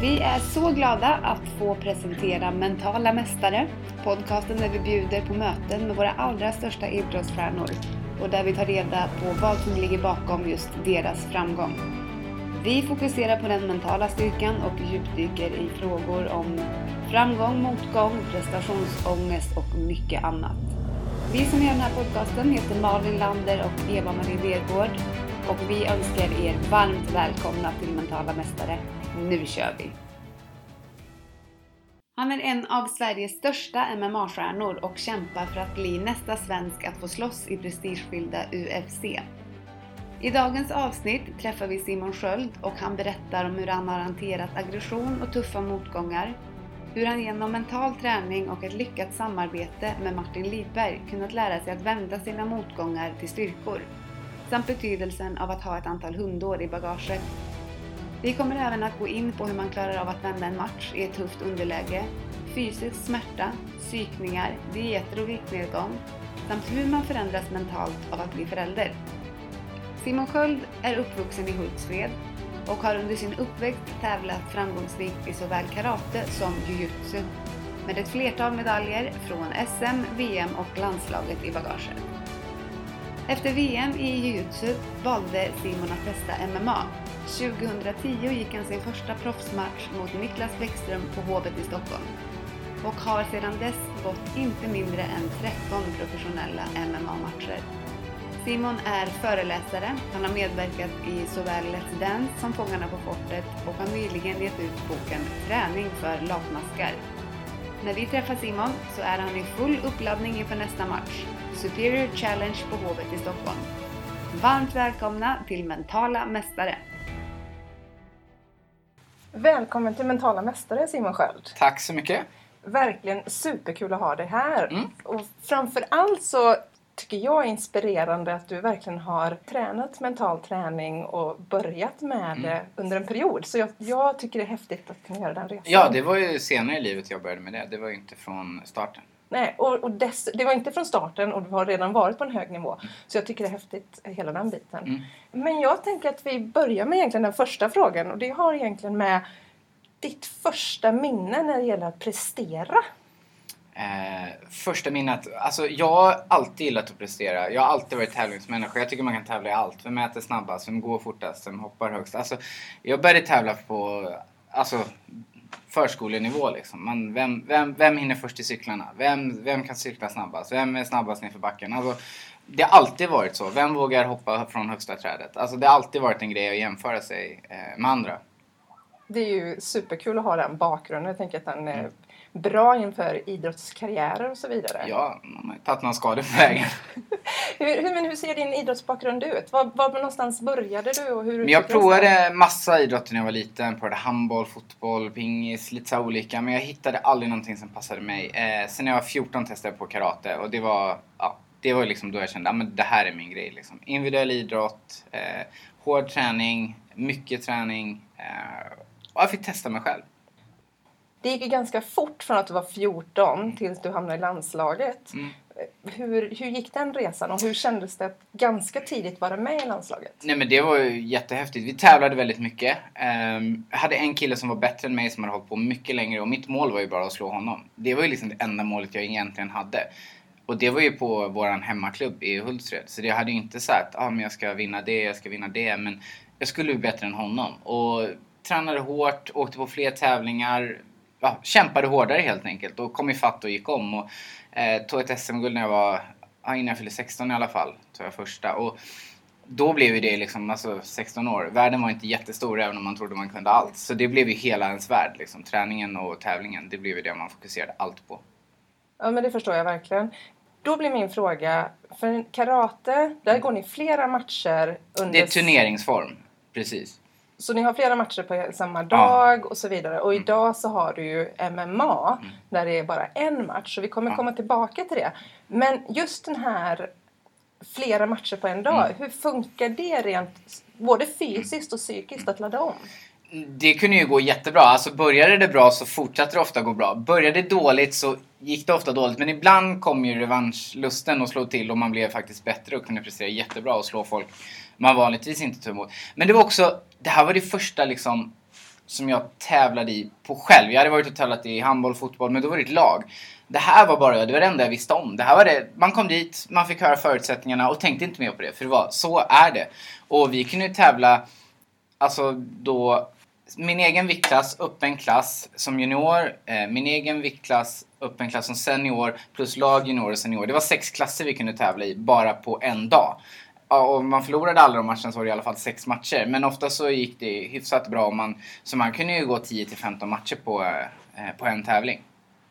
Vi är så glada att få presentera Mentala Mästare, podcasten där vi bjuder på möten med våra allra största idrottsstjärnor och där vi tar reda på vad som ligger bakom just deras framgång. Vi fokuserar på den mentala styrkan och djupdyker i frågor om framgång, motgång, prestationsångest och mycket annat. Vi som gör den här podcasten heter Malin Lander och Eva-Marie Vergård och vi önskar er varmt välkomna till Mentala Mästare. Nu kör vi! Han är en av Sveriges största MMA-stjärnor och kämpar för att bli nästa svensk att få slåss i prestigefyllda UFC. I dagens avsnitt träffar vi Simon Sköld och han berättar om hur han har hanterat aggression och tuffa motgångar, hur han genom mental träning och ett lyckat samarbete med Martin Lidberg kunnat lära sig att vända sina motgångar till styrkor, samt betydelsen av att ha ett antal hundår i bagaget. Vi kommer även att gå in på hur man klarar av att vända en match i ett tufft underläge, fysisk smärta, psykningar, dieter och viktnedgång, samt hur man förändras mentalt av att bli förälder. Simon Sköld är uppvuxen i Hultsfred och har under sin uppväxt tävlat framgångsrikt i såväl karate som jujutsu med ett flertal medaljer från SM, VM och landslaget i bagaget. Efter VM i jujutsu valde Simon att testa MMA. 2010 gick han sin första proffsmatch mot Niklas Bäckström på Hovet i Stockholm och har sedan dess gått inte mindre än 13 professionella MMA-matcher. Simon är föreläsare, han har medverkat i såväl Let's Dance som Fångarna på fortet och har nyligen gett ut boken Träning för latmaskar. När vi träffar Simon så är han i full uppladdning inför nästa match, Superior Challenge på Hovet i Stockholm. Varmt välkomna till Mentala Mästare! Välkommen till Mentala Mästare Simon Sköld. Tack så mycket. Verkligen superkul att ha dig här. Mm. Och framför allt så tycker jag är inspirerande att du verkligen har tränat mental träning och börjat med Mm. det under en period. Så jag, jag tycker det är häftigt att kunna göra den resan. Ja, det var ju senare i livet jag började med det. Det var ju inte från starten. Nej, och, och dess, det var inte från starten och du har redan varit på en hög nivå. Så jag tycker det är häftigt, hela den biten. Mm. Men jag tänker att vi börjar med egentligen den första frågan och det har egentligen med ditt första minne när det gäller att prestera. Eh, första minnet. Alltså jag har alltid gillat att prestera. Jag har alltid varit tävlingsmänniska. Jag tycker man kan tävla i allt. Vem äter snabbast? Vem går fortast? Vem hoppar högst? Alltså, jag började tävla på alltså, förskolenivå liksom. Man, vem, vem, vem hinner först till cyklarna? Vem, vem kan cykla snabbast? Vem är snabbast nerför backen? Alltså, det har alltid varit så. Vem vågar hoppa från högsta trädet? Alltså, det har alltid varit en grej att jämföra sig eh, med andra. Det är ju superkul att ha den bakgrunden. Jag tänker att den Mm. Bra inför idrottskarriärer och så vidare. Ja, man har ju tagit några skador på vägen. Hur, hur, men hur ser din idrottsbakgrund ut? Var, var någonstans började du? Och hur Men jag provade massa idrotter när jag var liten. Provade handboll, fotboll, pingis, lite så olika. Men jag hittade aldrig någonting som passade mig. Eh, sen när jag var 14 testade jag på karate och det var, ja, det var liksom då jag kände att det här är min grej. Liksom. Individuell idrott, eh, hård träning, mycket träning. Eh, och jag fick testa mig själv. Det gick ju ganska fort från att du var 14 tills du hamnade i landslaget. Mm. Hur, hur gick den resan och hur kändes det att ganska tidigt vara med i landslaget? Nej men det var ju jättehäftigt. Vi tävlade väldigt mycket. Ehm, jag hade en kille som var bättre än mig som hade hållit på mycket längre och mitt mål var ju bara att slå honom. Det var ju liksom det enda målet jag egentligen hade. Och det var ju på våran hemmaklubb i Hultsfred. Så det hade ju inte sagt att ah, men jag ska vinna det, jag ska vinna det. Men jag skulle bli bättre än honom. Och tränade hårt, åkte på fler tävlingar. Ja, kämpade hårdare helt enkelt och kom ifatt och gick om. Och, eh, tog ett SM-guld när jag var, ja, innan jag fyllde 16 i alla fall. Tog jag första. Och då blev ju det liksom, alltså 16 år. Världen var inte jättestor även om man trodde man kunde allt. Så det blev ju hela ens värld liksom. Träningen och tävlingen, det blev ju det man fokuserade allt på. Ja, men det förstår jag verkligen. Då blir min fråga, för karate, där går ni flera matcher under... Det är turneringsform, precis. Så ni har flera matcher på samma dag och så vidare. Och idag så har du ju MMA där det är bara en match. Så vi kommer Ja. komma tillbaka till det. Men just den här flera matcher på en dag. Hur funkar det rent både fysiskt och psykiskt att ladda om? Det kunde ju gå jättebra. Alltså började det bra så fortsatte det ofta gå bra. Började det dåligt så gick det ofta dåligt. Men ibland kom ju revanschlusten och slog till och man blev faktiskt bättre och kunde prestera jättebra och slå folk man vanligtvis inte tar emot. Men det var också, det här var det första liksom som jag tävlade i på själv. Jag hade varit och tävlat i handboll, fotboll, men då var det ett lag. Det här var bara det var det enda jag visste om. Det här var det, man kom dit, man fick höra förutsättningarna och tänkte inte mer på det. För det var, så är det. Och vi kunde ju tävla, alltså då, min egen viktklass upp en klass som junior, eh, min egen viktklass upp en klass som senior, plus lag, junior och senior. Det var sex klasser vi kunde tävla i bara på en dag. Ja, och man förlorade alla de matcherna så var det i alla fall sex matcher. Men ofta så gick det hyfsat bra. Man, så man kunde ju gå 10 till 15 matcher på, eh, på en tävling.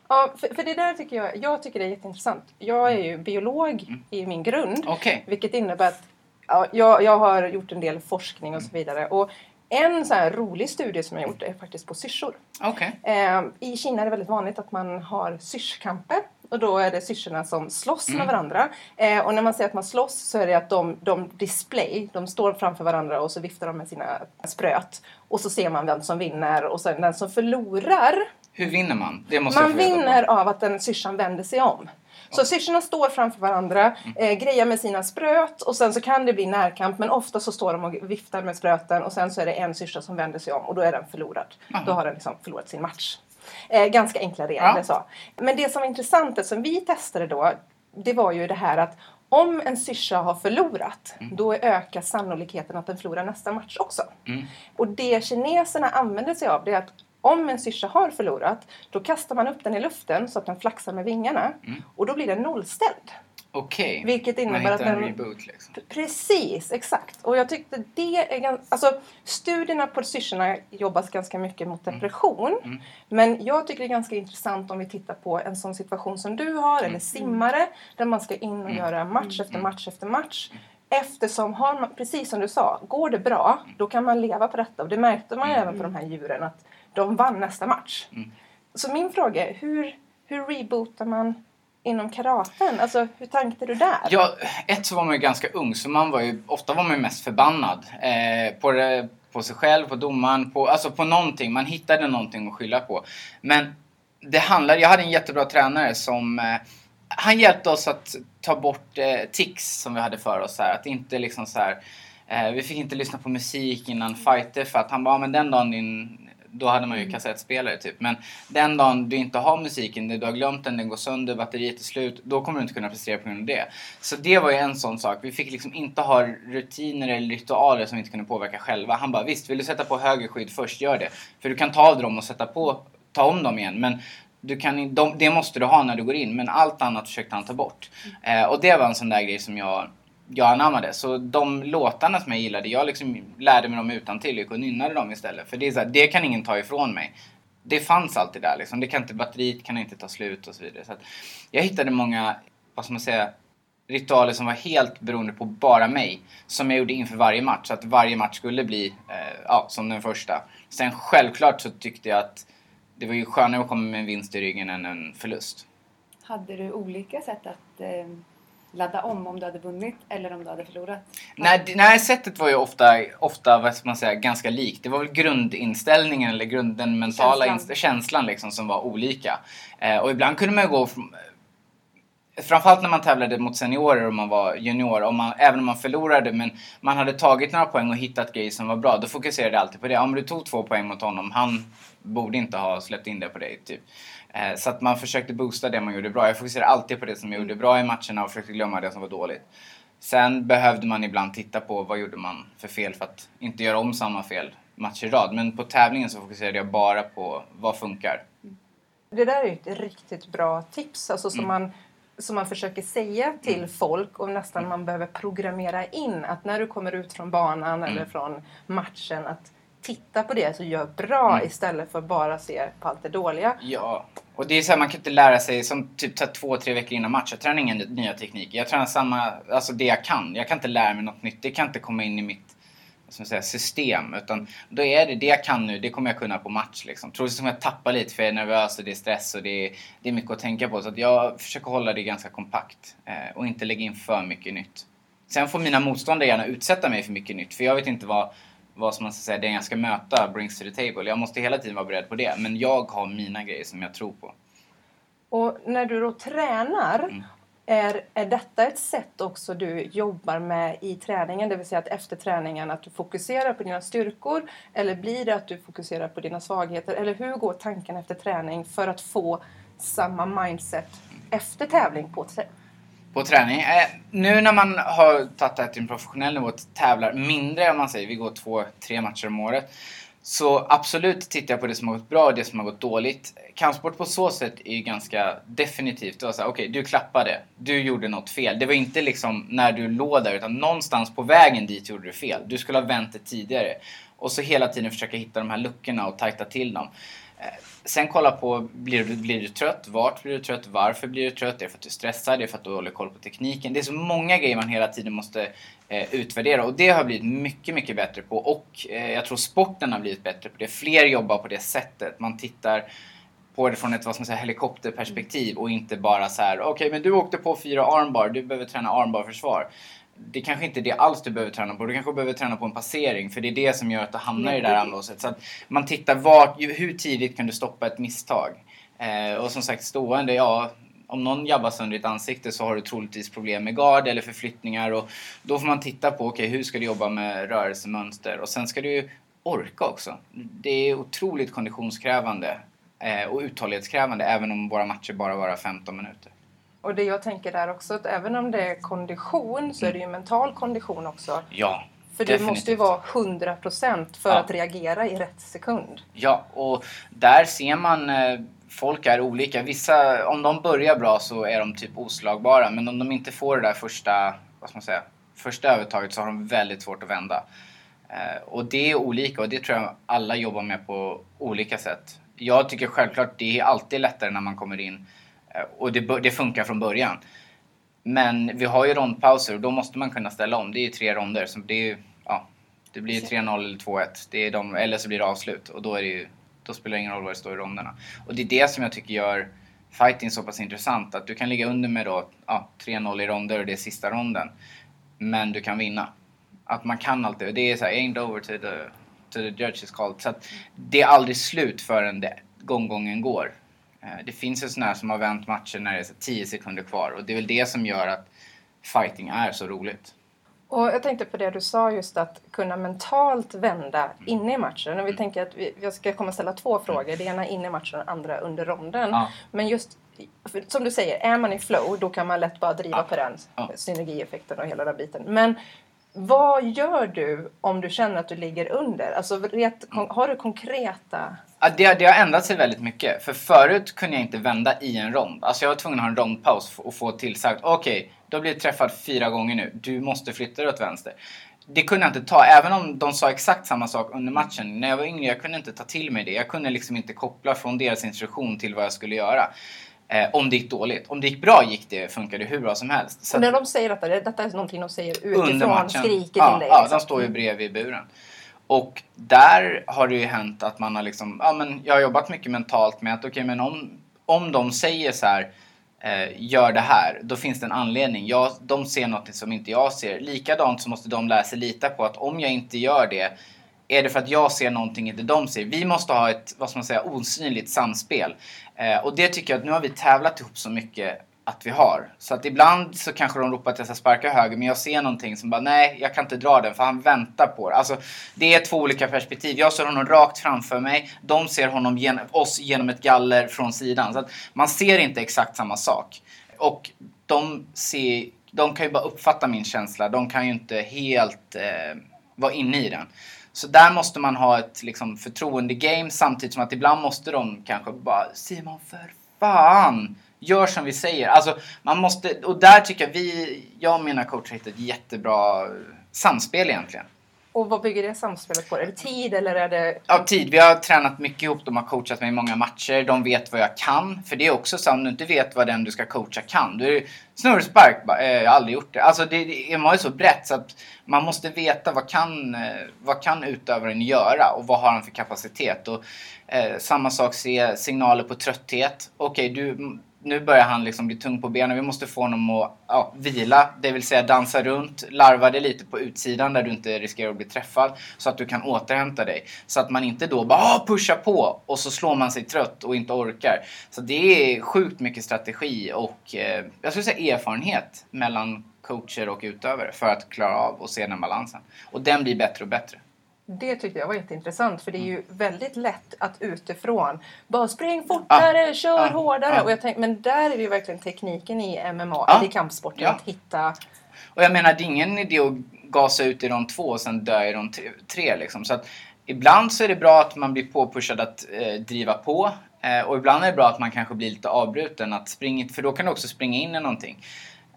Ja, för, för det där tycker jag, jag tycker det är jätteintressant. Jag är ju biolog Mm. i min grund. Okej. Vilket innebär att ja, jag, jag har gjort en del forskning och så vidare. Och en så rolig studie som jag gjort är faktiskt på syrsor. Okej. Eh, I Kina är det väldigt vanligt att man har syrskamper. Och då är det syrsorna som slåss Mm. med varandra. Eh, och när man säger att man slåss så är det att de, de display, de står framför varandra och så viftar de med sina spröt. Och så ser man vem som vinner och sen den som förlorar Hur vinner man? Det måste man vinner av att den syrsan vänder sig om. Så syrsorna står framför varandra, eh, grejar med sina spröt och sen så kan det bli närkamp men ofta så står de och viftar med spröten och sen så är det en syrsa som vänder sig om och då är den förlorad. Aha. Då har den liksom förlorat sin match. Eh, ganska enkla regler Ja. så. Men det som var intressant, som vi testade då, det var ju det här att om en syrsa har förlorat, då ökar sannolikheten att den förlorar nästa match också. Mm. Och det kineserna använder sig av det är att om en syrsa har förlorat, då kastar man upp den i luften så att den flaxar med vingarna. Och då blir den nollställd. Okej. Vilket innebär man att hittar en reboot liksom. Precis, exakt. Och jag tyckte det är ganska... Alltså, studierna på syrsorna jobbas ganska mycket mot depression. Mm. Men jag tycker det är ganska intressant om vi tittar på en sån situation som du har, Mm. eller simmare, där man ska in och göra match efter match efter match. Eftersom, har man, precis som du sa, går det bra, då kan man leva på detta. Och det märkte man Mm. även på de här djuren, att de vann nästa match. Så min fråga är, hur, hur rebootar man inom karaten? Alltså, hur tänkte du där? Ja, ett så var man ju ganska ung så man var ju, ofta var man ju mest förbannad. Eh, på, det, på sig själv, på domaren, på, alltså på någonting. Man hittade någonting att skylla på. Men det handlade, jag hade en jättebra tränare som eh, han hjälpte oss att ta bort eh, tics som vi hade för oss. Här. Att inte liksom så här, eh, vi fick inte lyssna på musik innan fighter för att han bara, men den dagen din då hade man ju kassettspelare typ. Men den dagen du inte har musiken, du har glömt den, den går sönder, batteriet är slut. Då kommer du inte kunna prestera på grund av det. Så det var ju en sån sak. Vi fick liksom inte ha rutiner eller ritualer som vi inte kunde påverka själva. Han bara, visst vill du sätta på höger skydd först, gör det. För du kan ta av dem och sätta på, ta om dem igen. Men du kan, de, det måste du ha när du går in. Men allt annat försökte han ta bort. Eh, och det var en sån där grej som jag jag anammade. Så de låtarna som jag gillade, jag liksom lärde mig dem utan till och nynnade dem istället. För det är så här, det kan ingen ta ifrån mig. Det fanns alltid där liksom. Det kan inte, batteriet kan inte ta slut och så vidare. Så att jag hittade många, vad ska man säga, ritualer som var helt beroende på bara mig. Som jag gjorde inför varje match. Så att varje match skulle bli, eh, ja, som den första. Sen självklart så tyckte jag att det var ju skönare att komma med en vinst i ryggen än en förlust. Hade du olika sätt att eh, ladda om om du hade vunnit eller om du hade förlorat? Nej, det- nej, sättet var ju ofta, ofta vad man säga, ganska likt. Det var väl grundinställningen eller grund, den mentala Känslan. känslan, känslan liksom, som var olika. Eh, och ibland kunde man ju gå från, Framförallt när man tävlade mot seniorer och man var junior, och man, även om man förlorade men man hade tagit några poäng och hittat grejer som var bra, då fokuserade jag alltid på det. Om du tog två poäng mot honom, han borde inte ha släppt in det på dig. Typ. Eh, så att man försökte boosta det man gjorde bra. Jag fokuserade alltid på det som jag gjorde bra i matcherna och försökte glömma det som var dåligt. Sen behövde man ibland titta på vad gjorde man för fel för att inte göra om samma fel match i rad. Men på tävlingen så fokuserade jag bara på vad funkar. Det där är ju ett riktigt bra tips alltså, som, Mm. man, som man försöker säga till folk och nästan man behöver programmera in att när du kommer ut från banan eller Mm. från matchen att titta på det så gör bra Mm. istället för bara se på allt det dåliga. Ja, och det är så här, man kan inte lära sig som typ tar två, tre veckor innan match. Jag tränar inga nya tekniker. Jag tränar samma, alltså det jag kan. Jag kan inte lära mig något nytt. Det kan inte komma in i mitt som säga, system. Utan då är det det jag kan nu, det kommer jag kunna på match. Liksom. Troligtvis kommer jag tappa lite för jag är nervös och det är stress och det är, det är mycket att tänka på. Så att jag försöker hålla det ganska kompakt eh, och inte lägga in för mycket nytt. Sen får mina motståndare gärna utsätta mig för mycket nytt. För jag vet inte vad, vad som man ska säga, det jag ska möta brings to the table. Jag måste hela tiden vara beredd på det. Men jag har mina grejer som jag tror på. Och när du då tränar, Mm. Är, är detta ett sätt också du jobbar med i träningen? Det vill säga att efter träningen att du fokuserar på dina styrkor? Eller blir det att du fokuserar på dina svagheter? Eller hur går tanken efter träning för att få samma mindset efter tävling på, på träning? Eh, nu när man har tagit det här till en professionell nivå och tävlar mindre om man säger, vi går två, tre matcher om året. Så absolut tittar jag på det som har gått bra och det som har gått dåligt. Kampsport på så sätt är ju ganska definitivt. Det var såhär, okej okay, du klappade, du gjorde något fel. Det var inte liksom när du låg där utan någonstans på vägen dit gjorde du fel. Du skulle ha vänt det tidigare. Och så hela tiden försöka hitta de här luckorna och tajta till dem. Eh, sen kolla på, blir du, blir du trött? Vart blir du trött? Varför blir du trött? Är det för att du stressar? Är det för att du håller koll på tekniken? Det är så många grejer man hela tiden måste eh, utvärdera och det har jag blivit mycket, mycket bättre på och eh, jag tror sporten har blivit bättre på det. Fler jobbar på det sättet. Man tittar på det från ett vad ska man säga, helikopterperspektiv och inte bara så här: okej okay, men du åkte på fyra armbar, du behöver träna armbarförsvar det kanske inte är det alls du behöver träna på. Du kanske behöver träna på en passering för det är det som gör att du hamnar i det där anlåset. Så att man tittar vart, hur tidigt kan du stoppa ett misstag? Eh, och som sagt stående, ja om någon jabbar sönder ditt ansikte så har du troligtvis problem med gard eller förflyttningar och då får man titta på, okej okay, hur ska du jobba med rörelsemönster? Och sen ska du orka också. Det är otroligt konditionskrävande eh, och uthållighetskrävande även om våra matcher bara varar 15 minuter. Och det jag tänker där också att även om det är kondition så är det ju mental kondition också. Ja, För det måste ju vara 100% för Ja. att reagera i rätt sekund. Ja, och där ser man eh, folk är olika. Vissa, om de börjar bra så är de typ oslagbara. Men om de inte får det där första, vad ska man säga, första övertaget så har de väldigt svårt att vända. Eh, och det är olika och det tror jag alla jobbar med på olika sätt. Jag tycker självklart det är alltid lättare när man kommer in och det, det funkar från början. Men vi har ju rondpauser och då måste man kunna ställa om. Det är ju tre ronder. Så det, är, ju- ja, det blir ju 3-0 eller 2-1. Det är de, eller så blir det avslut. Och då, är det ju, då spelar det ingen roll vad det står i ronderna. Och det är det som jag tycker gör fighting så pass intressant. Att du kan ligga under med då, ja, 3-0 i ronder och det är sista ronden. Men du kan vinna. Att man kan alltid. Det är så här, ain't over to the, to the judge is called. Så att det är aldrig slut förrän det, gånggången går. Eh, Det finns ju sådana här som har vänt matcher när det är så 10 sekunder kvar. Och det är väl det som gör att fighting är så roligt. Och jag tänkte på det du sa just att kunna mentalt vända inne i matchen. Och vi tänker att vi, jag ska komma ställa två frågor. Det ena inne i matchen och det andra under ronden. Ja. Men just som du säger, är man i flow då kan man lätt bara driva Ja. på den Ja. synergieffekten och hela den biten. Men vad gör du om du känner att du ligger under? Alltså, ret, kon, har du konkreta... Ja, det, det har ändrat sig väldigt mycket. För förut kunde jag inte vända i en rond. Alltså jag var tvungen att ha en rondpaus och få tillsagt. Okej, du har blivit träffad fyra gånger nu. Du måste flytta dig åt vänster. Det kunde jag inte ta, även om de sa exakt samma sak under matchen. När jag var yngre, jag kunde inte ta till mig det. Jag kunde liksom inte koppla från deras instruktion till vad jag skulle göra. Eh, om det gick dåligt. Om det gick bra gick det, funkade hur bra som helst. Så Och när de säger detta, det- detta är någonting de säger utifrån, skriker ja, till dig. Ja, liksom. de står ju bredvid buren. Och där har det ju hänt att man har liksom, ja men jag har jobbat mycket mentalt med att okej men om, om de säger så här eh, gör det här, då finns det en anledning. Jag, de ser något som inte jag ser. Likadant så måste de lära sig lita på att om jag inte gör det är det för att jag ser någonting inte de ser. Vi måste ha ett, vad ska man säga, osynligt samspel. Eh, och det tycker jag att nu har vi tävlat ihop så mycket att vi har. Så att ibland så kanske de ropar att jag ska sparka höger men jag ser någonting som bara nej, jag kan inte dra den för han väntar på det. Alltså det är två olika perspektiv. Jag ser honom rakt framför mig. De ser honom gen oss genom ett galler från sidan. Så att man ser inte exakt samma sak. Och de ser, de kan ju bara uppfatta min känsla. De kan ju inte helt eh, vara inne i den. Så där måste man ha ett liksom, förtroende-game samtidigt som att ibland måste de kanske bara Simon för fan! Gör som vi säger. Alltså, man måste, och där tycker jag vi, jag och mina coacher har hittat ett jättebra eh, samspel egentligen. Och vad bygger det samspelet på? Är det tid eller är det... Ja, tid. Vi har tränat mycket ihop. De har coachat mig i många matcher. De vet vad jag kan. För det är också så om du inte vet vad den du ska coacha kan. Då är det snurrspark. Eh, jag har aldrig gjort det. Alltså det, det man är så brett så att man måste veta vad kan, eh, vad kan utövaren göra och vad har han för kapacitet. Och, eh, samma sak, se signaler på trötthet. Okej, du nu börjar han liksom bli tung på benen. Vi måste få honom att ja, vila, det vill säga dansa runt, larva dig lite på utsidan där du inte riskerar att bli träffad. Så att du kan återhämta dig. Så att man inte då bara ah, pushar på och så slår man sig trött och inte orkar. Så det är sjukt mycket strategi och eh, jag skulle säga erfarenhet mellan coacher och utövare för att klara av och se den balansen. Och den blir bättre och bättre. Det tyckte jag var jätteintressant för det är ju väldigt lätt att utifrån bara spring fortare, ah, kör ah, hårdare. Ah. Och jag tänk, men där är det ju verkligen tekniken i MMA, eller i kampsporten, ja. att hitta... Och jag menar det är ingen idé att gasa ut i de två och sen dö i de tre liksom. Så att ibland så är det bra att man blir påpushad att eh, driva på. Eh, och ibland är det bra att man kanske blir lite avbruten, att springa, för då kan du också springa in i någonting.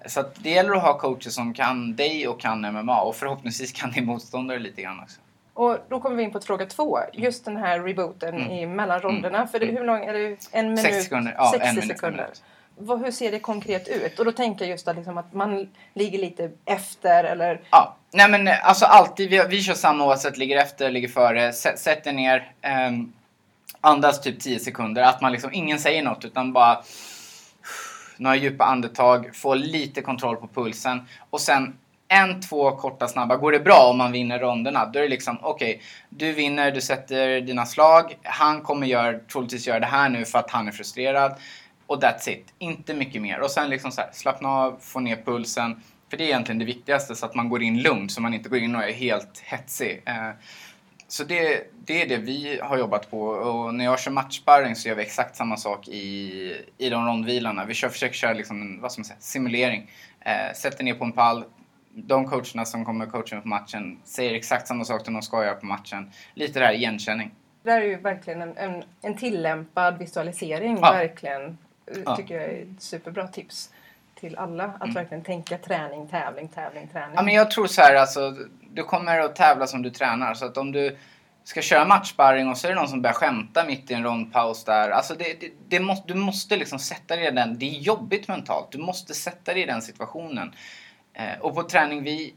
Så det gäller att ha coacher som kan dig och kan MMA och förhoppningsvis kan din motståndare lite grann också. Och då kommer vi in på fråga två. Just den här rebooten mm. i mellan ronderna. Mm. För det, hur lång är det? En minut? 60 sekunder. Ja, 60 minut, sekunder. Vad, hur ser det konkret ut? Och då tänker jag just att, liksom att man ligger lite efter eller... Ja, nej men alltså alltid. Vi, vi kör samma oavsett. Ligger efter, ligger före. Sätter ner. Um, andas typ 10 sekunder. Att man liksom, ingen säger något utan bara några djupa andetag, få lite kontroll på pulsen och sen en, två korta snabba. Går det bra om man vinner ronderna, då är det liksom okej, okay, du vinner, du sätter dina slag. Han kommer gör, troligtvis göra det här nu för att han är frustrerad. Och that's it. Inte mycket mer. Och sen liksom så här, slappna av, få ner pulsen. För det är egentligen det viktigaste, så att man går in lugnt, så man inte går in och är helt hetsig. Eh, så det, det är det vi har jobbat på och när jag kör matchsparring så gör vi exakt samma sak i, i de rondvilarna. Vi kör, försöker köra liksom en vad ska man säga, simulering. Eh, sätter ner på en pall. De coacherna som kommer coacha på matchen säger exakt samma sak som de ska göra på matchen. Lite det här igenkänning. Det här är ju verkligen en, en, en tillämpad visualisering. Ja. Verkligen. Ja. tycker jag är ett superbra tips till alla. Att mm. verkligen tänka träning, tävling, tävling, träning. Ja, men jag tror så här, alltså, du kommer att tävla som du tränar. Så att om du ska köra matchsparring och så är det någon som börjar skämta mitt i en rondpaus där. Alltså det, det, det måste, du måste liksom sätta dig i den. Det är jobbigt mentalt. Du måste sätta dig i den situationen. Eh, och på träning, vi,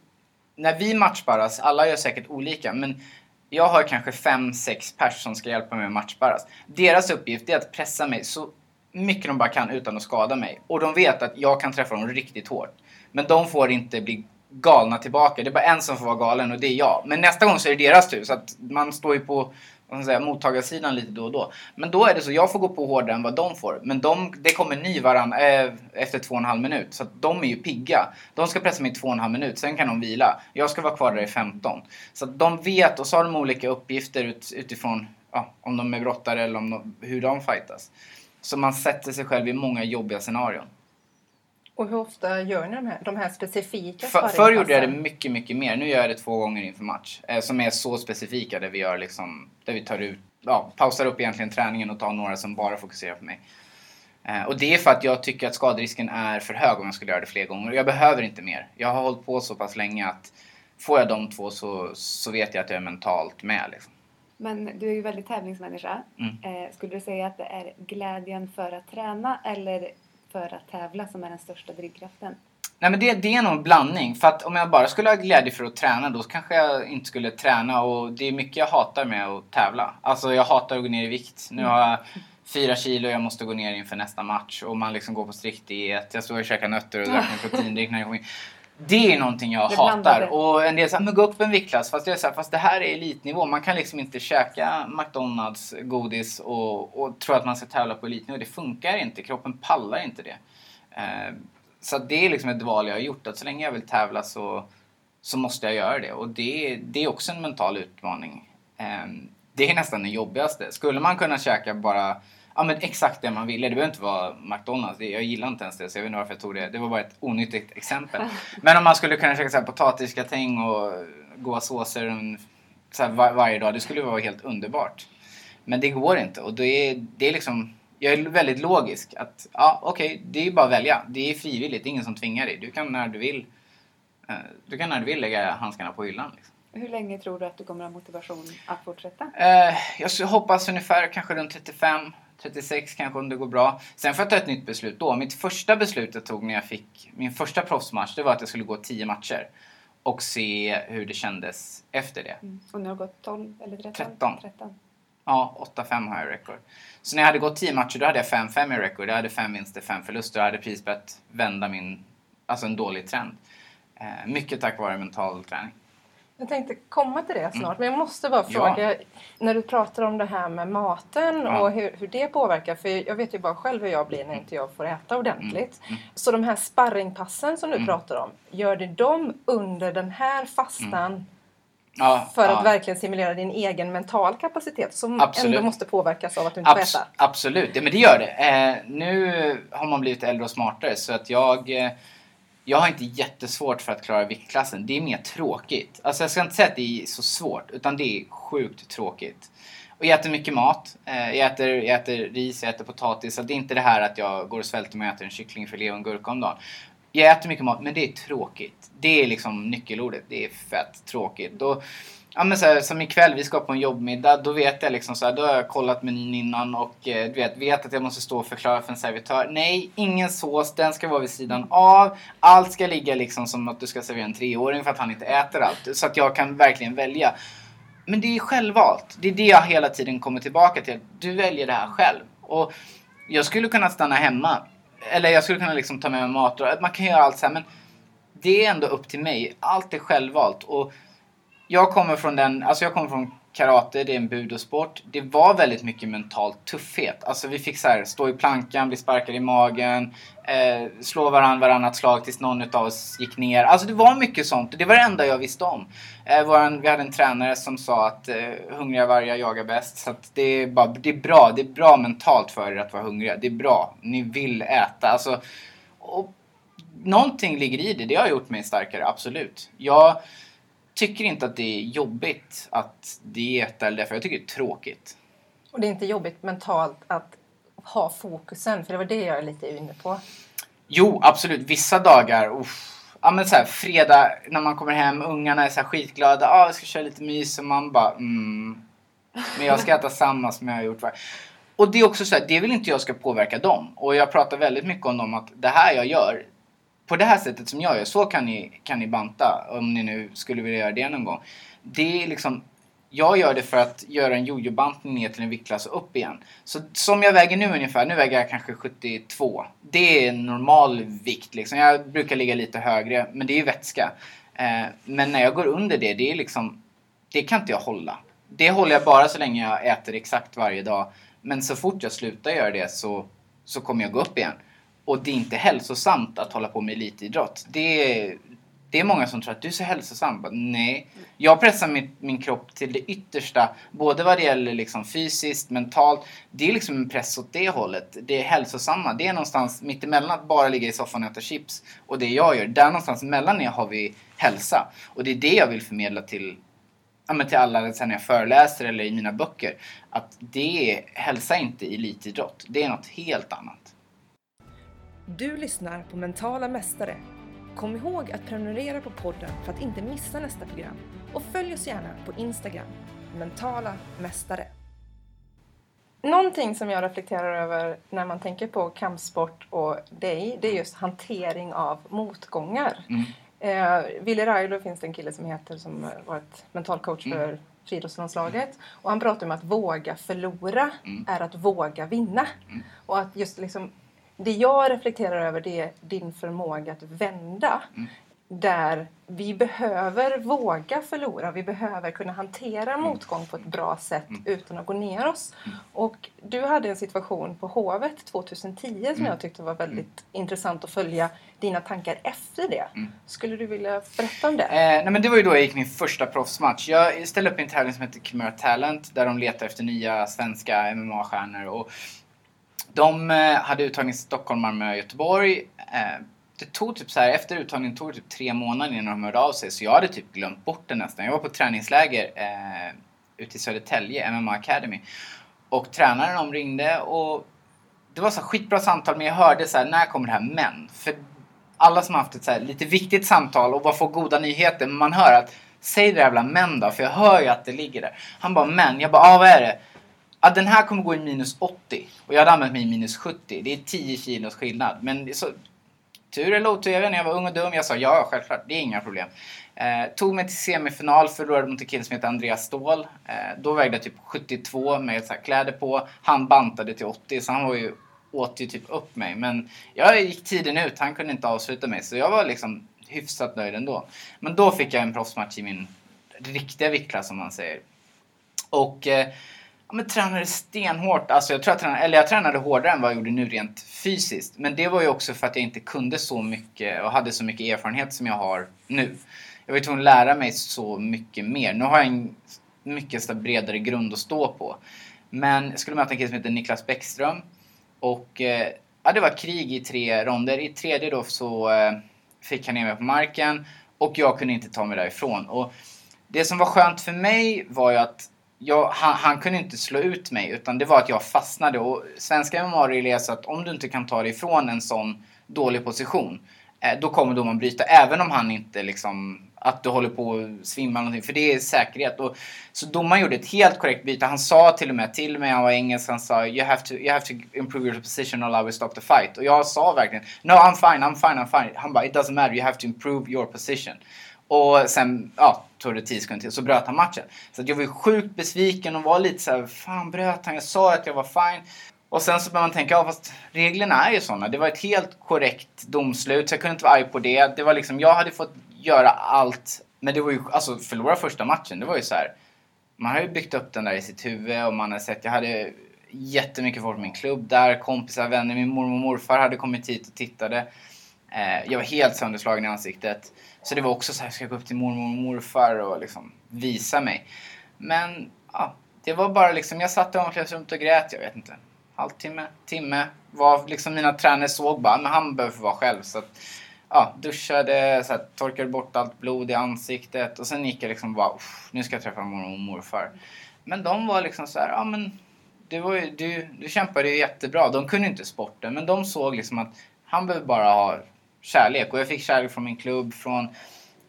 när vi matchsparras, alla gör säkert olika, men jag har kanske fem sex pers som ska hjälpa mig att matchsparras. Deras uppgift är att pressa mig så mycket de bara kan utan att skada mig. Och de vet att jag kan träffa dem riktigt hårt. Men de får inte bli galna tillbaka. Det är bara en som får vara galen och det är jag. Men nästa gång så är det deras tur. Så att man står ju på säga, mottagarsidan lite då och då. Men då är det så, jag får gå på hårdare än vad de får. Men de, det kommer ny varann äh, efter två och en halv minut. Så att de är ju pigga. De ska pressa mig i två och en halv minut, sen kan de vila. Jag ska vara kvar där i 15. Så att de vet och så har de olika uppgifter ut, utifrån ja, om de är brottare eller om de, hur de fightas. Så man sätter sig själv i många jobbiga scenarion. Och hur ofta gör ni de här, de här specifika För, Förr gjorde jag det mycket, mycket mer. Nu gör jag det två gånger inför match. Eh, som är så specifika där vi gör liksom, där vi tar ut, ja, pausar upp egentligen träningen och tar några som bara fokuserar på mig. Eh, och det är för att jag tycker att skaderisken är för hög om jag skulle göra det fler gånger. Jag behöver inte mer. Jag har hållit på så pass länge att får jag de två så, så vet jag att jag är mentalt med. Liksom. Men du är ju väldigt tävlingsmänniska. Mm. Eh, skulle du säga att det är glädjen för att träna eller för att tävla som är den största drivkraften? Nej men det, det är nog en blandning. För att om jag bara skulle ha glädje för att träna då kanske jag inte skulle träna och det är mycket jag hatar med att tävla. Alltså jag hatar att gå ner i vikt. Nu har jag fyra kilo och jag måste gå ner inför nästa match och man liksom går på strikt diet. Jag står och käkar nötter och dricker en proteindrink när jag kom in. Det är någonting jag det hatar. Och en del säger men gå upp en viktklass. Fast, jag fast det här är elitnivå. Man kan liksom inte käka McDonalds godis och, och tro att man ska tävla på elitnivå. Det funkar inte. Kroppen pallar inte det. Eh, så det är liksom ett val jag har gjort. Att så länge jag vill tävla så, så måste jag göra det. Och det, det är också en mental utmaning. Eh, det är nästan det jobbigaste. Skulle man kunna käka bara Ja men exakt det man ville. Det behöver inte vara McDonalds. Jag gillar inte ens det så jag vet inte varför jag tog det. Det var bara ett onyttigt exempel. Men om man skulle kunna käka potatisgratäng och goda såser så var, varje dag. Det skulle vara helt underbart. Men det går inte och det är, det är liksom jag är väldigt logisk. Att ja, okej, okay, det är bara att välja. Det är frivilligt, det är ingen som tvingar dig. Du kan när du vill, eh, du kan när du vill lägga handskarna på hyllan. Liksom. Hur länge tror du att du kommer ha motivation att fortsätta? Eh, jag hoppas ungefär kanske runt 35. 36 kanske om det går bra. Sen får jag ta ett nytt beslut då. Mitt första beslut jag tog när jag fick min första proffsmatch det var att jag skulle gå 10 matcher. Och se hur det kändes efter det. Mm. Och nu har du gått 12 eller 13? 13. 13. Ja, 8-5 har jag i record. Så när jag hade gått 10 matcher då hade jag 5-5 i record. Jag hade 5 vinster, 5 förluster. Jag hade prisbett vända min, alltså en dålig trend. Eh, mycket tack vare mental träning. Jag tänkte komma till det snart, Mm. men jag måste bara Ja. fråga. När du pratar om det här med maten Ja. och hur, hur det påverkar. För jag vet ju bara själv hur jag blir när inte jag får äta ordentligt. Mm. Så de här sparringpassen som du Mm. pratar om. Gör du dem under den här fastan Ja, för ja. att verkligen stimulera din egen mental kapacitet som Absolut. ändå måste påverkas av att du inte får Abs- äta? absolut, ja, men det gör det. Eh, nu har man blivit äldre och smartare så att jag eh, jag har inte jättesvårt för att klara viktklassen. Det är mer tråkigt. Alltså jag ska inte säga att det är så svårt, utan det är sjukt tråkigt. Och jag äter mycket mat. Eh, jag, äter, jag äter ris, jag äter potatis. Så det är inte det här att jag går och svälter mig och äter en kycklingfilé och en gurka om dagen. Jag äter mycket mat, men det är tråkigt. Det är liksom nyckelordet. Det är fett tråkigt. Och, ja, men så här, som ikväll, vi ska på en jobbmiddag. Då vet jag liksom så här, då har jag kollat menyn innan och eh, du vet, vet att jag måste stå och förklara för en servitör. Nej, ingen sås. Den ska vara vid sidan av. Allt ska ligga liksom som att du ska servera en treåring för att han inte äter allt. Så att jag kan verkligen välja. Men det är självvalt. Det är det jag hela tiden kommer tillbaka till. Du väljer det här själv. Och jag skulle kunna stanna hemma. Eller jag skulle kunna liksom ta med mig mat. Man kan göra allt så här, men det är ändå upp till mig. Allt är självvalt. Och jag kommer från den, alltså jag kommer från karate, det är en budosport. Det var väldigt mycket mental tuffhet. Alltså vi fick så här, stå i plankan, bli sparkade i magen, eh, slå varandra varannat slag tills någon av oss gick ner. Alltså det var mycket sånt. Det var det enda jag visste om. Eh, våran, vi hade en tränare som sa att eh, hungriga vargar jagar bäst. Så att det, är bara, det är bra. Det är bra mentalt för er att vara hungriga. Det är bra. Ni vill äta. Alltså, och någonting ligger i det. Det har gjort mig starkare, absolut. Jag tycker inte att det är jobbigt att dieta eller därför. Jag tycker det är tråkigt. Och det är inte jobbigt mentalt att ha fokusen, för det var det jag är lite inne på. Jo, absolut. Vissa dagar, uff. Ja men så här, fredag när man kommer hem, ungarna är så här skitglada. Ja, ah, vi ska köra lite mys och man bara mm. Men jag ska äta samma som jag har gjort. Och det är också så här, det vill inte jag ska påverka dem. Och jag pratar väldigt mycket om dem att det här jag gör, på det här sättet som jag gör, så kan ni, kan ni banta. Om ni nu skulle vilja göra det någon gång. Det är liksom, jag gör det för att göra en jojo-bantning ner till en viktklass och upp igen. Så som jag väger nu ungefär, nu väger jag kanske 72. Det är en normal vikt liksom. Jag brukar ligga lite högre, men det är ju vätska. Eh, men när jag går under det, det är liksom, det kan inte jag hålla. Det håller jag bara så länge jag äter exakt varje dag. Men så fort jag slutar göra det så, så kommer jag gå upp igen. Och det är inte hälsosamt att hålla på med elitidrott. Det är, det är många som tror att du är så hälsosam. Nej. Jag pressar min, min kropp till det yttersta. Både vad det gäller liksom fysiskt, mentalt. Det är liksom en press åt det hållet. Det är hälsosamma. Det är någonstans mittemellan att bara ligga i soffan och äta chips. Och det jag gör. Där någonstans mellan er har vi hälsa. Och det är det jag vill förmedla till ja, men till alla sen när jag föreläser eller i mina böcker. Att det är, hälsa är inte elitidrott. Det är något helt annat. Du lyssnar på Mentala Mästare. Kom ihåg att prenumerera på podden för att inte missa nästa program. Och följ oss gärna på Instagram, Mentala Mästare. Någonting som jag reflekterar över när man tänker på kampsport och dig, det är just hantering av motgångar. Mm. Eh, Ville Railo finns det en kille som heter som varit mentalcoach Mm. för friidrottslandslaget. Och han pratar om att våga förlora Mm. är att våga vinna. Mm. Och att just liksom, det jag reflekterar över det är din förmåga att vända. Mm. Där vi behöver våga förlora. Vi behöver kunna hantera motgång på ett bra sätt Mm. utan att gå ner oss. Mm. Och du hade en situation på Hovet 2010 som Mm. jag tyckte var väldigt intressant att följa dina tankar efter det. Mm. Skulle du vilja berätta om det? Eh, nej men det var ju då jag gick min första proffsmatch. Jag ställde upp i en tävling som heter Chimera Talent där de letar efter nya svenska MMA-stjärnor. Och de eh, hade uttagning i Stockholm, Malmö och Göteborg. Eh, det tog typ så här, efter uttagningen tog det typ tre månader innan de hörde av sig. Så jag hade typ glömt bort det nästan. Jag var på träningsläger eh, ute i Södertälje, MMA Academy. Och tränaren de ringde och det var så skitbra samtal men jag hörde så här, när kommer det här men? För alla som har haft ett så här lite viktigt samtal och bara får goda nyheter, men man hör att säg det där jävla men då, för jag hör ju att det ligger där. Han bara men, jag bara ah, vad är det? Ja, den här kommer gå i minus 80 och jag hade använt mig i minus 70. Det är 10 kilos skillnad. Men så, tur eller otur, jag vet inte, jag var ung och dum. Jag sa ja, självklart, det är inga problem. Eh, tog mig till semifinal, förlorade mot en kille som heter Andreas Ståhl. Eh, då vägde jag typ 72 med så här, kläder på. Han bantade till 80 så han var ju, åt ju typ upp mig. Men jag gick tiden ut, han kunde inte avsluta mig. Så jag var liksom hyfsat nöjd ändå. Men då fick jag en proffsmatch i min riktiga viktklass som man säger. Och eh, ja, men tränade stenhårt. Alltså jag, tror jag, tränade, eller jag tränade hårdare än vad jag gjorde nu rent fysiskt. Men det var ju också för att jag inte kunde så mycket och hade så mycket erfarenhet som jag har nu. Jag var ju tvungen att lära mig så mycket mer. Nu har jag en mycket bredare grund att stå på. Men jag skulle möta en kille som heter Niklas Bäckström. Och eh, ja, det var krig i tre ronder. I tredje då så eh, fick han ner mig på marken och jag kunde inte ta mig därifrån. Och det som var skönt för mig var ju att jag, han, han, kunde inte slå ut mig utan det var att jag fastnade. Och svenska MMA-regler är så att om du inte kan ta dig ifrån en sån dålig position eh, då kommer domaren bryta även om han inte liksom att du håller på att svimma eller någonting. För det är säkerhet. Och, så domaren gjorde ett helt korrekt byte. Han sa till och med till mig, han var engelsk, han sa you have to, you have to improve your position or I will stop the fight. Och jag sa verkligen no I'm fine, I'm fine, I'm fine. Han bara it doesn't matter, you have to improve your position. Och sen, ja, tog det 10 sekunder till så bröt han matchen. Så jag var sjukt besviken och var lite så här, fan bröt han? Jag sa att jag var fine. Och sen så börjar man tänka, ja fast reglerna är ju sådana. Det var ett helt korrekt domslut så jag kunde inte vara arg på det. Det var liksom, jag hade fått göra allt. Men det var ju, alltså förlora första matchen, det var ju så här. Man har ju byggt upp den där i sitt huvud och man har sett, jag hade jättemycket folk på min klubb där, kompisar, vänner, min mormor och morfar hade kommit hit och tittade. Eh, jag var helt sönderslagen i ansiktet. Så det var också så här, ska jag gå upp till mormor och morfar och liksom visa mig? Men ja, det var bara liksom, jag satt i omklädningsrummet och grät, jag vet inte. Halvtimme, timme. Var liksom mina tränare såg bara, men han behöver få vara själv. Så att, ja, duschade, så här, torkade bort allt blod i ansiktet och sen gick jag liksom bara, nu ska jag träffa mormor och morfar. Men de var liksom så här, ja men du, var ju, du, du kämpade ju jättebra. De kunde inte sporten, men de såg liksom att han behöver bara ha kärlek. Och jag fick kärlek från min klubb, från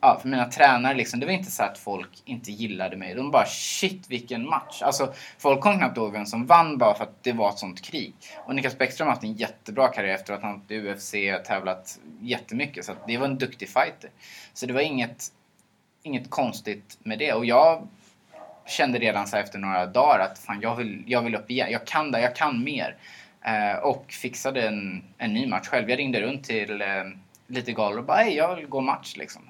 ja, från mina tränare. Liksom. Det var inte så att folk inte gillade mig. De bara shit vilken match. Alltså, folk kom knappt ihåg vem som vann bara för att det var ett sånt krig. Och Niklas Bäckström har haft en jättebra karriär efter att han i UFC tävlat jättemycket. Så det var en duktig fighter. Så det var inget, inget konstigt med det. Och jag kände redan så efter några dagar att fan, jag, vill, jag vill upp igen. Jag kan det, jag kan mer. Eh, och fixade en, en ny match själv. Jag ringde runt till eh, lite galor och bara jag vill gå match liksom.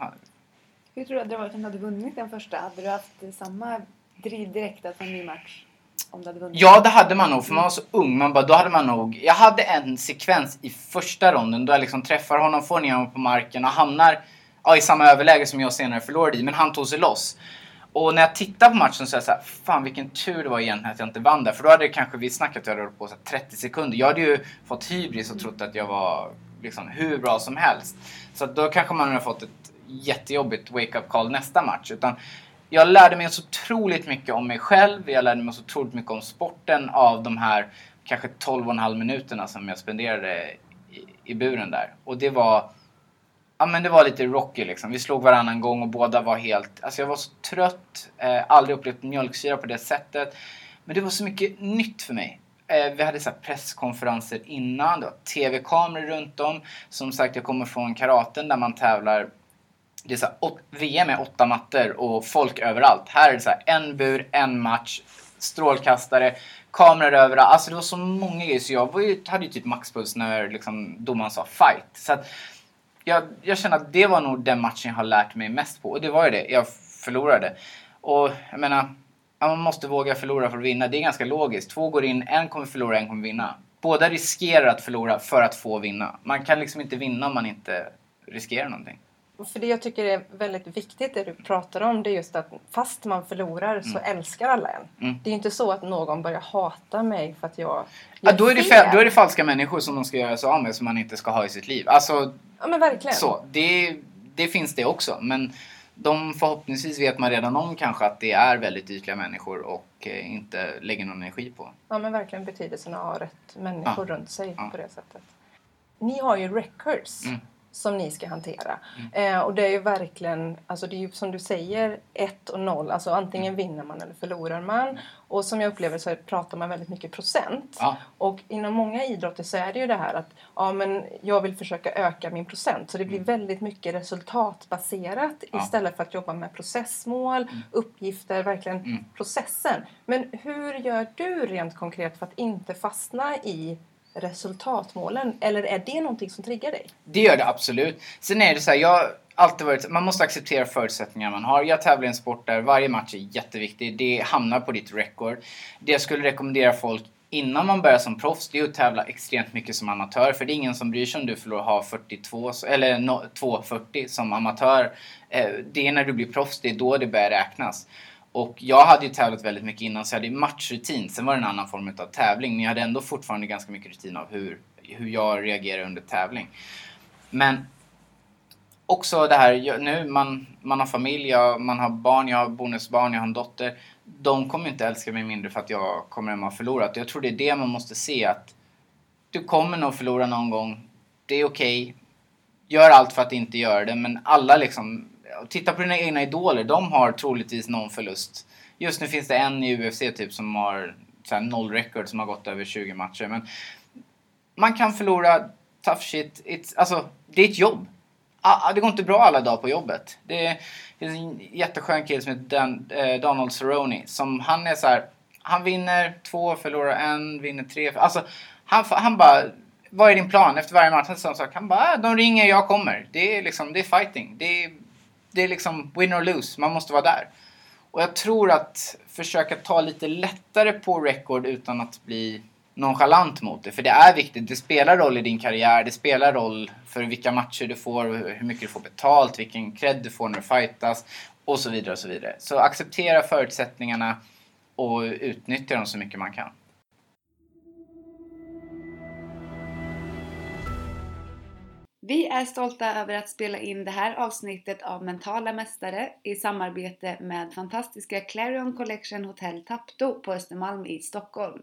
Hur tror du att det varit om du hade vunnit den första? Hade du haft samma driv direkt att få en ny match? Om du hade vunnit? Ja, det hade man nog. För man var så ung. Man bara, då hade man nog... Jag hade en sekvens i första ronden då jag liksom träffar honom, får ner honom på marken och hamnar ja, i samma överläge som jag senare förlorade i. Men han tog sig loss. Och när jag tittar på matchen så är jag såhär, fan vilken tur det var egentligen att jag inte vann där. För då hade det kanske vi snackat att jag hade på så 30 sekunder. Jag hade ju fått hybris och trott att jag var liksom hur bra som helst. Så då kanske man hade fått ett jättejobbigt wake-up call nästa match. Utan jag lärde mig så otroligt mycket om mig själv. Jag lärde mig så otroligt mycket om sporten av de här kanske 12,5 minuterna som jag spenderade i, i buren där. Och det var Ja men det var lite Rocky liksom. Vi slog varannan gång och båda var helt... Alltså jag var så trött. Eh, aldrig upplevt mjölksyra på det sättet. Men det var så mycket nytt för mig. Eh, vi hade så presskonferenser innan. Det var tv-kameror runt om. Som sagt, jag kommer från karaten där man tävlar det är så här, VM är åtta mattor och folk överallt. Här är det så här, en bur, en match, strålkastare, kameror överallt. Alltså det var så många grejer så jag var ju, hade ju typ maxpuls när liksom domaren sa fight. Så att jag, jag känner att det var nog den matchen jag har lärt mig mest på. Och det var ju det. Jag förlorade. Och jag menar, man måste våga förlora för att vinna. Det är ganska logiskt. Två går in, en kommer förlora, en kommer vinna. Båda riskerar att förlora för att få vinna. Man kan liksom inte vinna om man inte riskerar någonting. För det jag tycker är väldigt viktigt det du pratar om det är just att fast man förlorar så mm. älskar alla en. Mm. Det är inte så att någon börjar hata mig för att jag ja, då, är det fel. då är det falska människor som de ska göra sig av med som man inte ska ha i sitt liv. Alltså, ja men verkligen. Så, det, det finns det också. Men de förhoppningsvis vet man redan om kanske att det är väldigt ytliga människor och eh, inte lägger någon energi på. Ja men verkligen betydelsen av att ha rätt människor ja. runt sig ja. på det sättet. Ni har ju records. Mm som ni ska hantera. Eh, och det är ju verkligen, alltså det är ju som du säger, 1 och 0. Alltså antingen vinner man eller förlorar man. Och som jag upplever så pratar man väldigt mycket procent. Ja. Och inom många idrotter så är det ju det här att ja, men jag vill försöka öka min procent. Så det blir väldigt mycket resultatbaserat Ja. istället för att jobba med processmål, uppgifter, verkligen Mm. processen. Men hur gör du rent konkret för att inte fastna i resultatmålen? Eller är det någonting som triggar dig? Det gör det absolut. Sen är det så här, jag har alltid varit, man måste acceptera förutsättningar man har. Jag tävlar i en sport där varje match är jätteviktig. Det hamnar på ditt record. Det jag skulle rekommendera folk innan man börjar som proffs, det är att tävla extremt mycket som amatör. För det är ingen som bryr sig om du förlorar ha 42, eller no, 2,40 som amatör. Eh, det är när du blir proffs, det är då det börjar räknas. Och jag hade ju tävlat väldigt mycket innan så jag hade ju matchrutin. Sen var det en annan form av tävling. Men jag hade ändå fortfarande ganska mycket rutin av hur, hur jag reagerar under tävling. Men också det här, nu man, man har familj, jag, man har barn, jag har bonusbarn, jag har en dotter. De kommer inte älska mig mindre för att jag kommer hem och har förlorat. Jag tror det är det man måste se att du kommer nog förlora någon gång. Det är okej. Gör allt för att inte göra det, men alla liksom... Titta på dina egna idoler, de har troligtvis någon förlust. Just nu finns det en i UFC typ som har så här, noll record som har gått över 20 matcher. Men man kan förlora, tough shit. It's, alltså, det är ett jobb. Det går inte bra alla dagar på jobbet. Det finns en jätteskön kille som heter Dan, eh, Donald Cerrone. Som han är så här, han vinner två, förlorar en, vinner tre. Alltså, han, han bara, vad är din plan efter varje match? Han, sa- han bara, ah, de ringer, jag kommer. Det är liksom, det är fighting. Det är, det är liksom win or lose, man måste vara där. Och jag tror att försöka ta lite lättare på record utan att bli nonchalant mot det. För det är viktigt. Det spelar roll i din karriär. Det spelar roll för vilka matcher du får, hur mycket du får betalt, vilken cred du får när du fightas och så vidare och så vidare. Så acceptera förutsättningarna och utnyttja dem så mycket man kan. Vi är stolta över att spela in det här avsnittet av Mentala Mästare i samarbete med fantastiska Clarion Collection Hotel Tapto på Östermalm i Stockholm.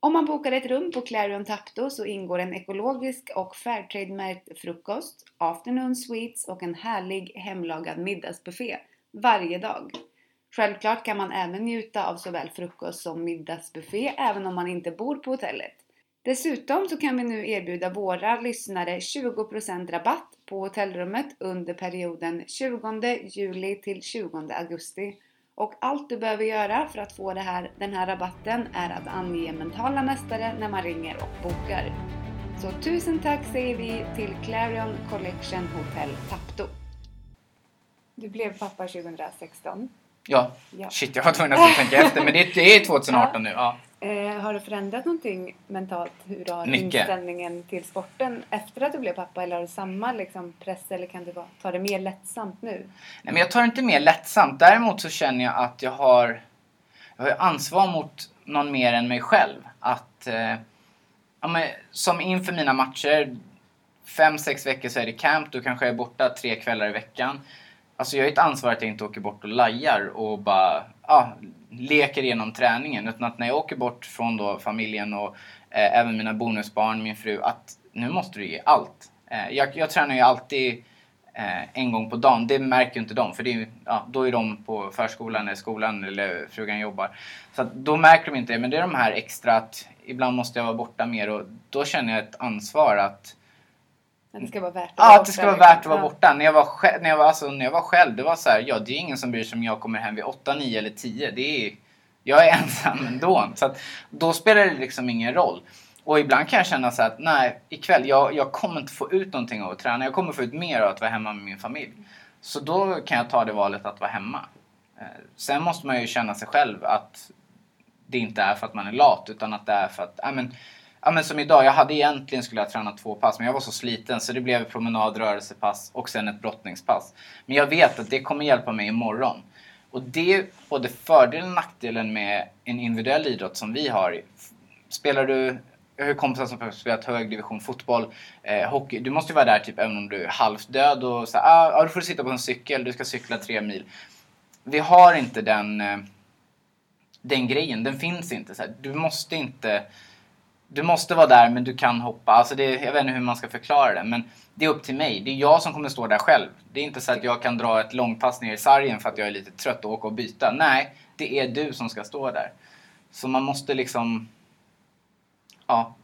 Om man bokar ett rum på Clarion Tapto så ingår en ekologisk och Fairtrade-märkt frukost, afternoon sweets och en härlig hemlagad middagsbuffé varje dag. Självklart kan man även njuta av såväl frukost som middagsbuffé även om man inte bor på hotellet. Dessutom så kan vi nu erbjuda våra lyssnare 20% rabatt på hotellrummet under perioden 20 juli till 20 augusti. Och allt du behöver göra för att få här, den här rabatten är att ange mentala mästare när man ringer och bokar. Så tusen tack säger vi till Clarion Collection Hotel Tapto. Du blev pappa 2016. Ja, Ja. shit jag var tvungen att tänka efter. Men det, det är 2018 nu. Ja. Eh, har det förändrat någonting mentalt? Hur har Mycket. inställningen till sporten efter att du blev pappa? Eller har du samma liksom, press eller kan du ta det mer lättsamt nu? Nej, men jag tar det inte mer lättsamt. Däremot så känner jag att jag har, jag har ansvar mot någon mer än mig själv. Att, eh, ja, men, som inför mina matcher, fem, sex veckor så är det camp. Då kanske jag är borta tre kvällar i veckan. Alltså jag har ett ansvar att jag inte åker bort och lajar och bara ja, leker igenom träningen. Utan att när jag åker bort från då familjen och eh, även mina bonusbarn, min fru, att nu måste du ge allt. Eh, jag, jag tränar ju alltid eh, en gång på dagen. Det märker ju inte de för det är, ja, då är de på förskolan eller skolan eller frugan jobbar. Så att då märker de inte det. Men det är de här extra att ibland måste jag vara borta mer och då känner jag ett ansvar att att det ska vara värt att Ja, att det ska vara värt att vara Ja. borta. När jag var, själv, när, jag var, alltså, när jag var själv, det var så här, ja det är ingen som bryr sig om jag kommer hem vid 8, 9 eller 10. Det är, jag är ensam ändå. Så att, då spelar det liksom ingen roll. Och ibland kan jag känna så att nej, ikväll, jag, jag kommer inte få ut någonting av att träna. Jag kommer få ut mer av att vara hemma med min familj. Så då kan jag ta det valet att vara hemma. Eh, Sen måste man ju känna sig själv att det inte är för att man är lat utan att det är för att, ja men, ja men som idag, jag hade egentligen skulle jag träna två pass men jag var så sliten så det blev promenad, rörelsepass och sen ett brottningspass. Men jag vet att det kommer hjälpa mig imorgon. Och det är både fördelen och nackdelen med en individuell idrott som vi har. Spelar du, jag har kompisar som har spelat hög division fotboll, eh, hockey. Du måste ju vara där typ även om du är halvt död och så ah, ah, du då får du sitta på en cykel, du ska cykla tre mil. Vi har inte den, eh, den grejen, den finns inte. Så här, du måste inte du måste vara där men du kan hoppa. Alltså det, jag vet inte hur man ska förklara det men det är upp till mig. Det är jag som kommer stå där själv. Det är inte så att jag kan dra ett långpass ner i sargen för att jag är lite trött och åka och byta. Nej, det är du som ska stå där. Så man måste liksom... Ja.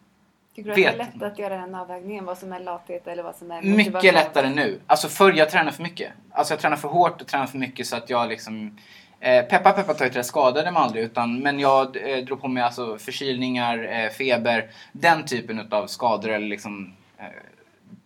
Tycker du att det är lätt att göra den avvägningen? Vad som är lathet eller vad som är? Mycket lättare nu. Alltså förr jag tränade för mycket. Alltså jag tränade för hårt och tränade för mycket så att jag liksom... Eh, peppa peppa ta ett skadade mig aldrig utan men jag eh, drog på mig alltså förkylningar, eh, feber, den typen utav skador eller liksom... Eh,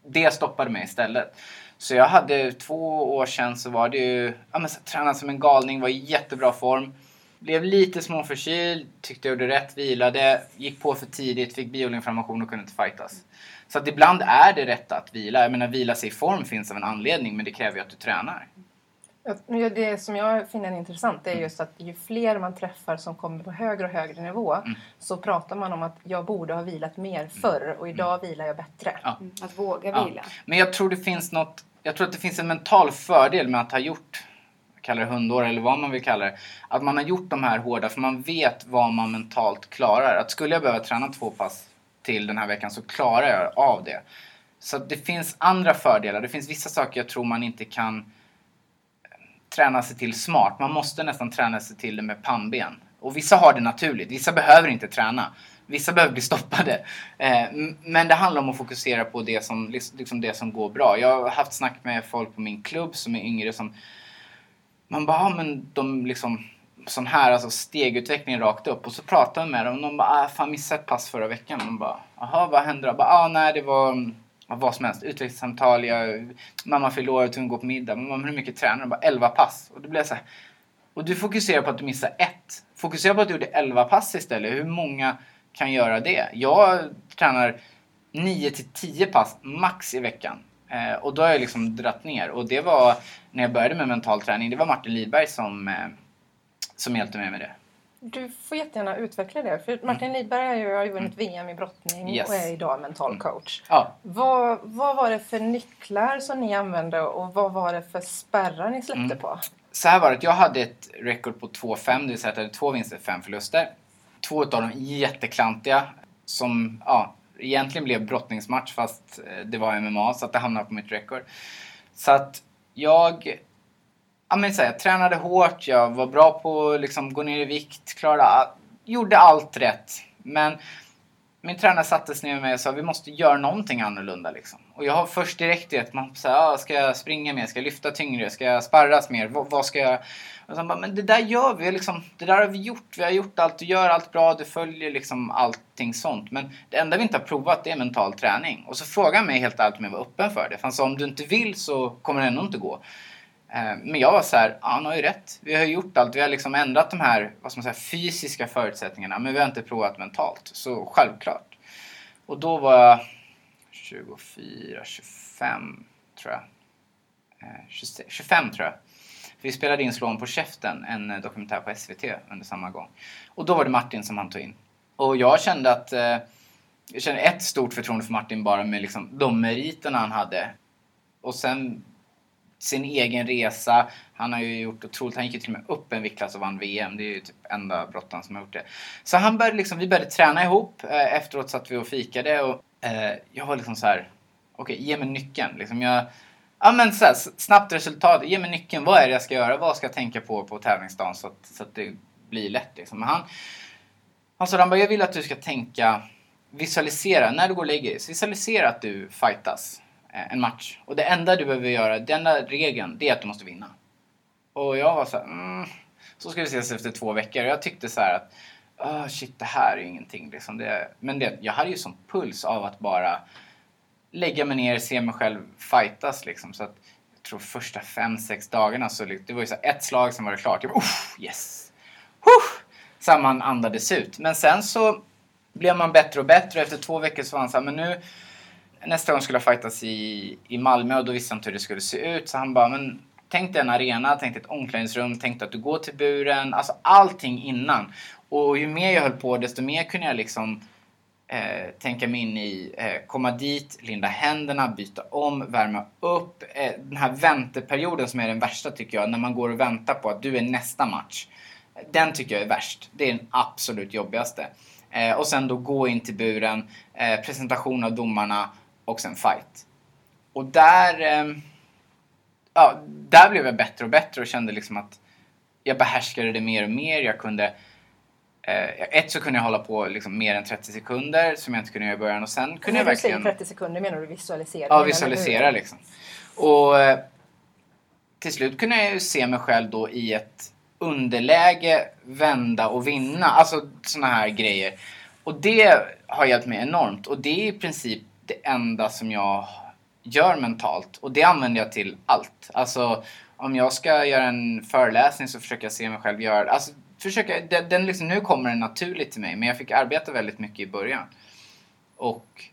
det stoppade mig istället. Så jag hade två år sedan så var det ju... Ja men tränade som en galning, var i jättebra form. Blev lite småförkyld, tyckte jag gjorde rätt, vilade, gick på för tidigt, fick bioinflammation och kunde inte fightas. Så att ibland är det rätt att vila. Jag menar vila sig i form finns av en anledning men det kräver ju att du tränar. Ja, Det som jag finner intressant är just att ju fler man träffar som kommer på högre och högre nivå så pratar man om att jag borde ha vilat mer förr och idag vilar jag bättre. Ja. Mm, Att våga Ja. vila. Men jag tror det finns något, jag tror att det finns en mental fördel med att ha gjort, kallar det hundår eller vad man vill kalla det, att man har gjort de här hårda för man vet vad man mentalt klarar. Att skulle jag behöva träna två pass till den här veckan så klarar jag av det. Så det finns andra fördelar. Det finns vissa saker jag tror man inte kan träna sig till smart. Man måste nästan träna sig till det med pannben. Och vissa har det naturligt. Vissa behöver inte träna. Vissa behöver bli stoppade. Eh, men det handlar om att fokusera på det som, liksom det som går bra. Jag har haft snack med folk på min klubb som är yngre som man bara, ja men de liksom sån här alltså stegutveckling rakt upp och så pratar man med dem och de bara, ah, fan missade ett pass förra veckan. De bara, jaha vad hände då? Bara, ah, nej det var mm, vad som helst, utvecklingssamtal, jag, mamma fyllde år och tvungen gå på middag. Mamma, hur mycket tränar du? Bara 11 pass. Och det blev så här, och du fokuserar på att du missar ett. Fokusera på att du gjorde 11 pass istället. Hur många kan göra det? Jag tränar 9 till 10 pass max i veckan. Eh, och då har jag liksom dratt ner. Och det var när jag började med mental träning. Det var Martin Lidberg som, eh, som hjälpte mig med det. Du får jättegärna utveckla det. För Martin Lidberg har ju, vunnit VM i brottning Yes. och är idag mental coach. Ja, Vad, vad var det för nycklar som ni använde och vad var det för spärrar ni släppte Mm. på? så här var det. Jag hade ett record på 2-5. Det vill säga att jag hade två vinster, fem förluster. Två utav dem jätteklantiga. Som ja, egentligen blev brottningsmatch fast eh, det var MMA så att det hamnade på mitt record. Så att jag... Ja men så här, jag tränade hårt, jag var bra på att liksom, gå ner i vikt, klarade all, gjorde allt rätt. Men min tränare satte sig ner med mig och sa vi måste göra någonting annorlunda liksom. Och jag har först direkt det att man säger ah, ska jag springa mer, ska jag lyfta tyngre, ska jag sparras mer, vad, vad ska jag... Och bara, men det där gör vi liksom, det där har vi gjort, vi har gjort allt, du gör allt bra, du följer liksom allting sånt. Men det enda vi inte har provat det är mental träning. Och så frågade han mig helt ärligt om jag var öppen för det. För han sa om du inte vill så kommer det ändå inte gå. Eh, men jag var så här, ja, han har ju rätt. Vi har gjort allt. Vi har liksom ändrat de här vad ska man säga, fysiska förutsättningarna. Men vi har inte provat mentalt. Så självklart. Och då var jag 24, 25 tror jag. Eh, 26, 25 tror jag. Vi spelade in Slån på käften, en eh, dokumentär på SVT under samma gång. Och då var det Martin som han tog in. Och jag kände att jag kände ett stort förtroende för Martin bara med liksom de meriterna han hade. Och sen sin egen resa. Han har ju gjort otroligt, han gick ju till och med upp en viktklass och vann VM. Det är ju typ enda brottaren som har gjort det. Så han började liksom, vi började träna ihop. Eh, efteråt satt vi och fikade och eh, jag var liksom så här. okej ge mig nyckeln. Liksom jag, ja men så här, snabbt resultat, ge mig nyckeln. Vad är det jag ska göra? Vad ska jag tänka på på tävlingsdagen så att, så att det blir lätt liksom. Men han, han sa, han bara, jag vill att du ska tänka, visualisera, när du går och lägger dig, visualisera att du fightas Eh, en match. Och det enda du behöver göra, den enda regeln, det är att du måste vinna. Och jag var så här, mm, så ska vi ses efter två veckor. Och jag tyckte så här att, oh, shit det här är ingenting liksom. Det, men det, jag hade ju sån puls av att bara lägga mig ner, se mig själv fightas liksom. Så att jag tror första fem, sex dagarna så det var ju så här ett slag, sen var det klart. Jag bara, yes! Huh! Så man andades ut. Men sen så blev man bättre och bättre. Efter två veckor så var han så här, men nu nästa gång skulle jag fightas i, i Malmö och då visste han inte hur det skulle se ut. Så han bara, men tänk dig en arena, tänk dig ett omklädningsrum, tänk dig att du går till buren. Alltså allting innan. Och ju mer jag höll på desto mer kunde jag liksom eh, tänka mig in i, eh, komma dit, linda händerna, byta om, värma upp. Eh, den här vänteperioden som är den värsta tycker jag, när man går och väntar på att du är nästa match. Den tycker jag är värst. Det är den absolut jobbigaste. Eh, och sen då gå in till buren, eh, presentation av domarna och sen fight. Och där, eh, ja, där blev jag bättre och bättre och kände liksom att jag behärskade det mer och mer. Jag kunde Eh, ett så kunde jag hålla på liksom mer än 30 sekunder som jag inte kunde göra i början och sen kunde jag verkligen... När du säger 30 sekunder menar du visualisera? Ja, visualisera liksom. Och eh, till slut kunde jag ju se mig själv då i ett underläge vända och vinna. Alltså såna här grejer. Och det har hjälpt mig enormt och det är i princip det enda som jag gör mentalt och det använder jag till allt. Alltså om jag ska göra en föreläsning så försöker jag se mig själv göra alltså försöka, den, den liksom, nu kommer den naturligt till mig men jag fick arbeta väldigt mycket i början. Och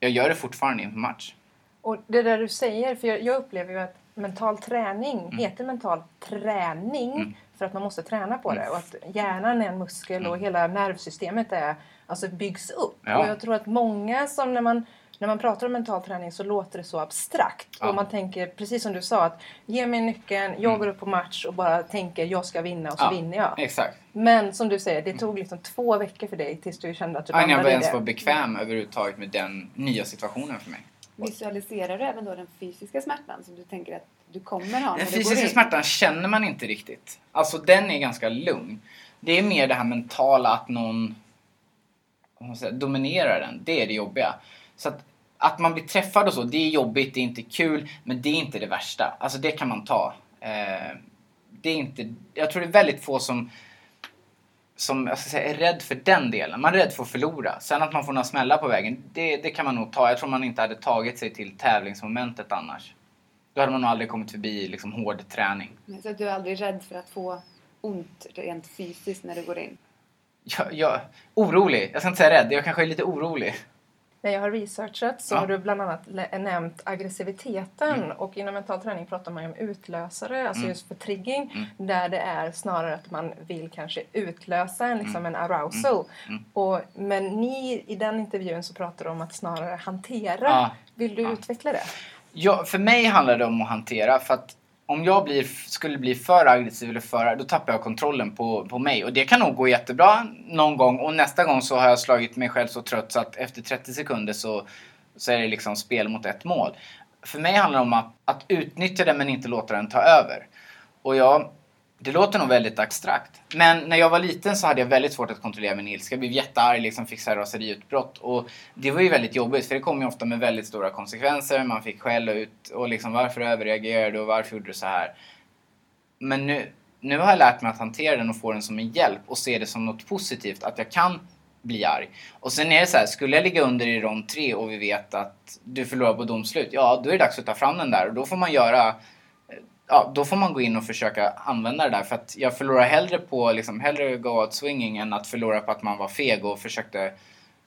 jag gör det fortfarande inför match. Och det där du säger, för jag, jag upplever ju att mental träning mm. heter mental träning mm. för att man måste träna på det mm. och att hjärnan är en muskel och mm. hela nervsystemet är, alltså byggs upp. Ja. Och jag tror att många som när man när man pratar om mental träning så låter det så abstrakt. Ja. Och man tänker, precis som du sa, att ge mig nyckeln, jag mm. går upp på match och bara tänker jag ska vinna och så ja, vinner jag. Exakt. Men som du säger, det tog liksom två veckor för dig tills du kände att du landade i det. Jag ens var bekväm överhuvudtaget med den nya situationen för mig. Visualiserar du även då den fysiska smärtan som du tänker att du kommer ha? Den fysiska smärtan känner man inte riktigt. Alltså den är ganska lugn. Det är mer det här mentala att någon säga, dominerar den. Det är det jobbiga. Så att, att man blir träffad och så, det är jobbigt, det är inte kul, men det är inte det värsta. Alltså det kan man ta. Eh, det är inte, jag tror det är väldigt få som som jag ska säga, är rädd för den delen. Man är rädd för att förlora. Sen att man får några smällar på vägen, det, det kan man nog ta. Jag tror man inte hade tagit sig till tävlingsmomentet annars. Då hade man nog aldrig kommit förbi liksom, hård träning. Så du är aldrig rädd för att få ont rent fysiskt när du går in? Jag, jag, orolig. Jag ska inte säga rädd. Jag kanske är lite orolig när jag har researchat så ja. har du bland annat nämnt aggressiviteten mm. och inom mental träning pratar man ju om utlösare, alltså mm. just för trigging mm. där det är snarare att man vill kanske utlösa en, liksom mm. en arousal. Mm. Mm. Och, men ni i den intervjun så pratar du om att snarare hantera. Ja. Vill du ja. utveckla det? Ja, för mig handlar det om att hantera för att om jag blir, skulle bli för aggressiv eller för, då tappar jag kontrollen på, på mig. Och det kan nog gå jättebra någon gång och nästa gång så har jag slagit mig själv så trött så att efter 30 sekunder så, så är det liksom spel mot ett mål. För mig handlar det om att, att utnyttja det men inte låta den ta över. Och jag det låter nog väldigt abstrakt. Men när jag var liten så hade jag väldigt svårt att kontrollera min ilska. Jag blev jättearg, liksom fick raseriutbrott. Och det var ju väldigt jobbigt för det kom ju ofta med väldigt stora konsekvenser. Man fick skälla ut och liksom varför överreagerade du och varför gjorde du så här? Men nu, nu har jag lärt mig att hantera den och få den som en hjälp och se det som något positivt. Att jag kan bli arg. Och sen är det så här, skulle jag ligga under i rond 3 och vi vet att du förlorar på domslut. Ja, då är det dags att ta fram den där och då får man göra ja, då får man gå in och försöka använda det där. För att jag förlorar hellre på, liksom, hellre go out swinging än att förlora på att man var feg och försökte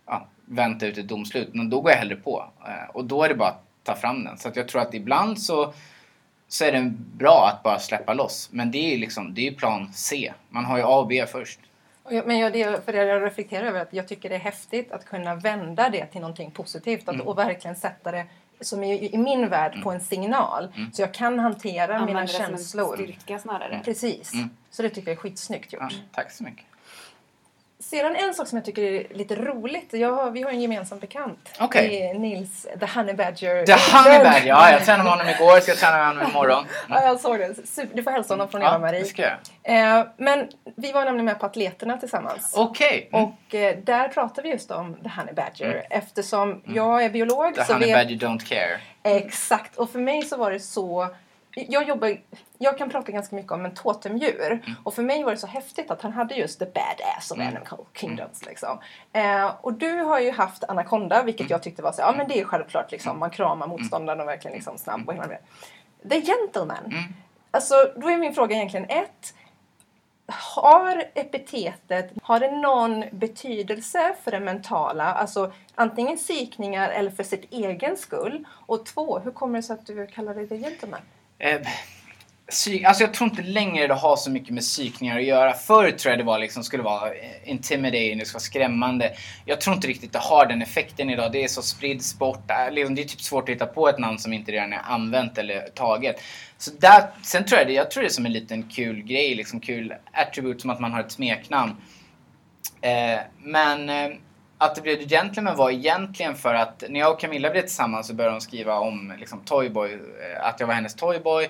ja, vänta ut ett domslut. Men då går jag hellre på. Eh, och då är det bara att ta fram den. Så att jag tror att ibland så, så är det bra att bara släppa loss. Men det är ju liksom, det är plan C. Man har ju A och B först. Men jag, det, för jag reflekterar över att jag tycker det är häftigt att kunna vända det till någonting positivt att, mm. och verkligen sätta det som är i min värld mm. på en signal. Mm. Så jag kan hantera Använder mina känslor. Som en styrka snarare. Precis. Mm. Så det tycker jag är skitsnyggt gjort. Ja, tack så mycket. Sedan en sak som jag tycker är lite roligt. Jag har, vi har en gemensam bekant. Okay. Nils, The Honey Badger. The Honey Badger, ja. Jag tränade med honom igår, ska träna med honom imorgon. ja, jag såg det. Super, du får hälsa honom från Eva-Marie. Ja, ska jag. Eh, men vi var nämligen med på Atleterna tillsammans. Okej. Okay. Mm. Och eh, där pratade vi just om The Honey Badger. Mm. Eftersom mm. jag är biolog. The så Honey vet... Badger don't care. Exakt. Och för mig så var det så jag, jobbar, jag kan prata ganska mycket om en totemdjur mm. och för mig var det så häftigt att han hade just the badass of mm. animal kingdoms. Liksom. Eh, och du har ju haft anakonda vilket mm. jag tyckte var så ja men det är självklart liksom, man kramar mm. motståndaren och verkligen liksom snabb och hela det. The gentleman. Mm. Alltså då är min fråga egentligen ett har epitetet, har det någon betydelse för det mentala? Alltså antingen psykningar eller för sitt egen skull? Och två, hur kommer det sig att du kallar dig the gentleman? Eh, psyk, alltså jag tror inte längre det har så mycket med psykningar att göra. Förr tror jag det var liksom, skulle vara eh, intimidating, det skulle vara skrämmande. Jag tror inte riktigt det har den effekten idag. Det är så spridd sport. Äh, liksom, det är typ svårt att hitta på ett namn som inte redan är använt eller taget. Så där, sen tror jag det, jag tror det är som en liten kul grej, liksom kul attribut som att man har ett smeknamn. Eh, men eh, att det blev The Gentleman var egentligen för att när jag och Camilla blev tillsammans så började hon skriva om liksom, Toyboy, eh, att jag var hennes Toyboy.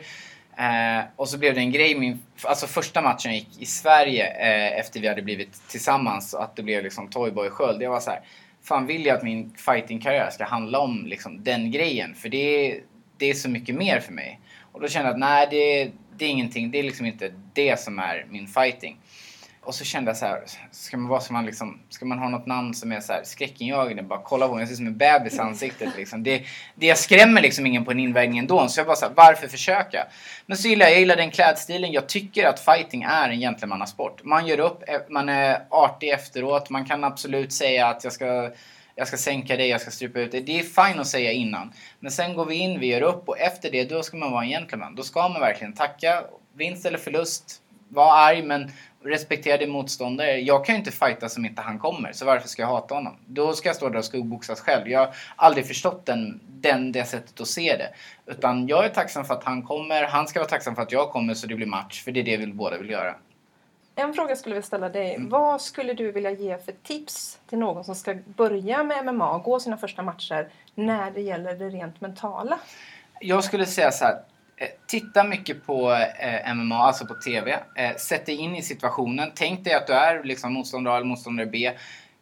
Eh, och så blev det en grej, min, alltså första matchen gick i Sverige eh, efter vi hade blivit tillsammans, att det blev liksom Toyboy Sköld. Jag var så här, fan vill jag att min fighting-karriär ska handla om liksom, den grejen? För det, det är så mycket mer för mig. Och då kände jag att nej, det, det är ingenting, det är liksom inte det som är min fighting. Och så kände jag så här, ska man, vara, ska man, liksom, ska man ha något namn som är så här skräckinjagande? Bara kolla på mig, jag ser ut som en bebis i ansiktet. Liksom. Det, det jag skrämmer liksom ingen på en invägning ändå. Så jag bara så här, varför försöka? Men så gillar jag, jag gillar den klädstilen. Jag tycker att fighting är en gentlemannasport. Man gör upp, eh, man är artig efteråt. Man kan absolut säga att jag ska jag ska sänka dig, jag ska strypa ut dig. Det är fine att säga innan. Men sen går vi in, vi gör upp och efter det, då ska man vara en gentleman. Då ska man verkligen tacka, vinst eller förlust, Var arg men respektera din motståndare. Jag kan ju inte fighta som inte han kommer, så varför ska jag hata honom? Då ska jag stå där och skuggboxas själv. Jag har aldrig förstått den, den, det sättet att se det. Utan jag är tacksam för att han kommer, han ska vara tacksam för att jag kommer så det blir match, för det är det vi båda vill göra. En fråga skulle jag ställa dig. Mm. Vad skulle du vilja ge för tips till någon som ska börja med MMA och gå sina första matcher när det gäller det rent mentala? Jag skulle säga så här. Eh, titta mycket på eh, MMA, alltså på TV. Eh, sätt dig in i situationen. Tänk dig att du är liksom motståndare A eller motståndare B.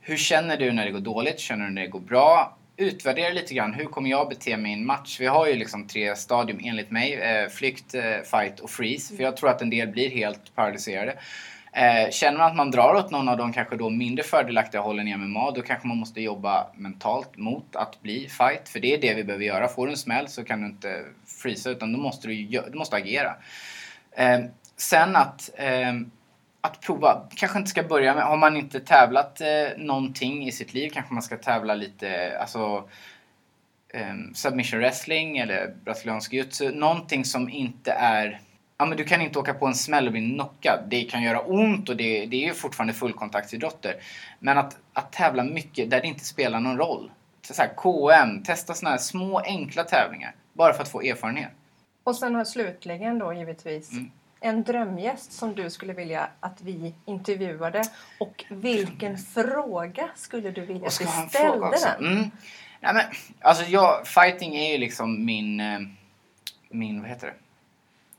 Hur känner du när det går dåligt? Känner du när det går bra? Utvärdera lite grann. Hur kommer jag bete mig i en match? Vi har ju liksom tre stadium enligt mig. Eh, flykt, eh, fight och freeze. För jag tror att en del blir helt paralyserade. Eh, känner man att man drar åt någon av de kanske då mindre fördelaktiga hållen i MMA, då kanske man måste jobba mentalt mot att bli fight. För det är det vi behöver göra. Får du en smäll så kan du inte frysa, utan då måste du, du måste agera. Eh, sen att, eh, att prova. Kanske inte ska börja med, har man inte tävlat eh, någonting i sitt liv kanske man ska tävla lite, alltså ehm, submission wrestling eller brasiliansk jujutsu. Någonting som inte är ja, men du kan inte åka på en smäll och bli knockad. Det kan göra ont och det, det är ju fortfarande fullkontaktsidrotter. Men att, att tävla mycket där det inte spelar någon roll. Så här, KM, testa sådana här små enkla tävlingar. Bara för att få erfarenhet. Och sen har slutligen då givetvis mm. en drömgäst som du skulle vilja att vi intervjuade. Och vilken fråga skulle du vilja att vi ställde den? Mm. Ja, men, alltså jag, fighting är ju liksom min, eh, min, vad heter det?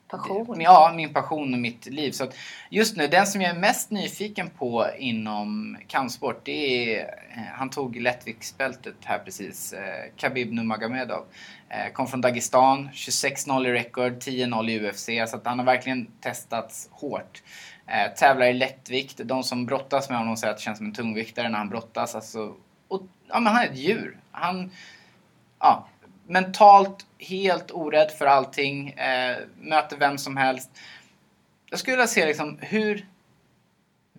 Passion. Ja, min passion och mitt liv. Så just nu, den som jag är mest nyfiken på inom kampsport, det är... Eh, han tog lättviktsbältet här precis. Eh, Khabib Nurmagomedov. Eh, kom från Dagestan, 26-0 i Record, 10-0 i UFC. Så att han har verkligen testats hårt. Eh, tävlar i lättvikt. De som brottas med honom säger att det känns som en tungviktare när han brottas. Alltså, och, ja, men han är ett djur. Han... Ja, mentalt helt orädd för allting. Eh, möter vem som helst. Jag skulle vilja se liksom hur...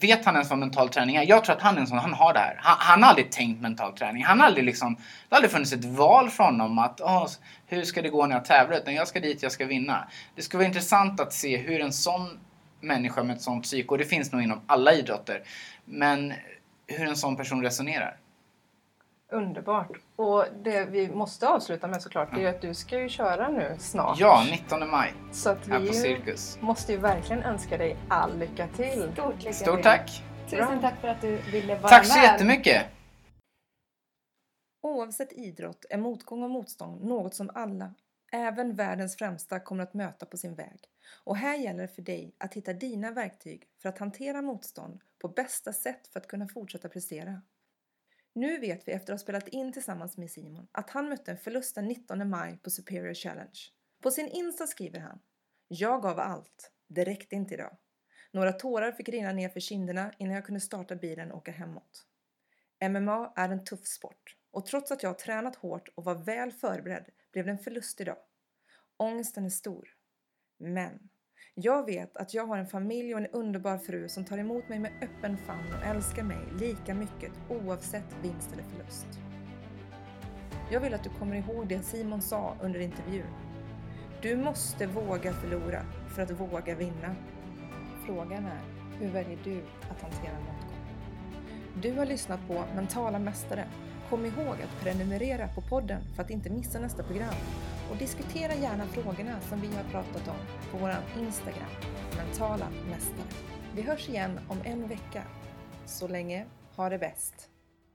Vet han ens vad mental träning är? Jag tror att han är en sån, han har det här. Han, han har aldrig tänkt mental träning. Han har aldrig liksom, det har aldrig funnits ett val för honom att åh, hur ska det gå när jag tävlar? Utan jag ska dit, jag ska vinna. Det skulle vara intressant att se hur en sån människa med ett sånt psyke, och det finns nog inom alla idrotter, men hur en sån person resonerar. Underbart. Och det vi måste avsluta med såklart är att du ska ju köra nu snart. Ja, 19 maj. Så att vi på Cirkus. måste ju verkligen önska dig all lycka till. Stort lycka Stort tack. Tusen tack för att du ville vara tack med. Tack så jättemycket. Oavsett idrott är motgång och motstånd något som alla, även världens främsta, kommer att möta på sin väg. Och här gäller det för dig att hitta dina verktyg för att hantera motstånd på bästa sätt för att kunna fortsätta prestera. Nu vet vi efter att ha spelat in tillsammans med Simon att han mötte en förlust den 19 maj på Superior Challenge. På sin Insta skriver han Jag gav allt. Det räckte inte idag. Några tårar fick rinna ner för kinderna innan jag kunde starta bilen och åka hemåt. MMA är en tuff sport och trots att jag har tränat hårt och var väl förberedd blev det en förlust idag. Ångesten är stor. Men jag vet att jag har en familj och en underbar fru som tar emot mig med öppen famn och älskar mig lika mycket oavsett vinst eller förlust. Jag vill att du kommer ihåg det Simon sa under intervjun. Du måste våga förlora för att våga vinna. Frågan är, hur väljer du att hantera motgång? Du har lyssnat på Mentala Mästare. Kom ihåg att prenumerera på podden för att inte missa nästa program och diskutera gärna frågorna som vi har pratat om på vår Instagram, mentala mästare. Vi hörs igen om en vecka. Så länge, Ha det bäst.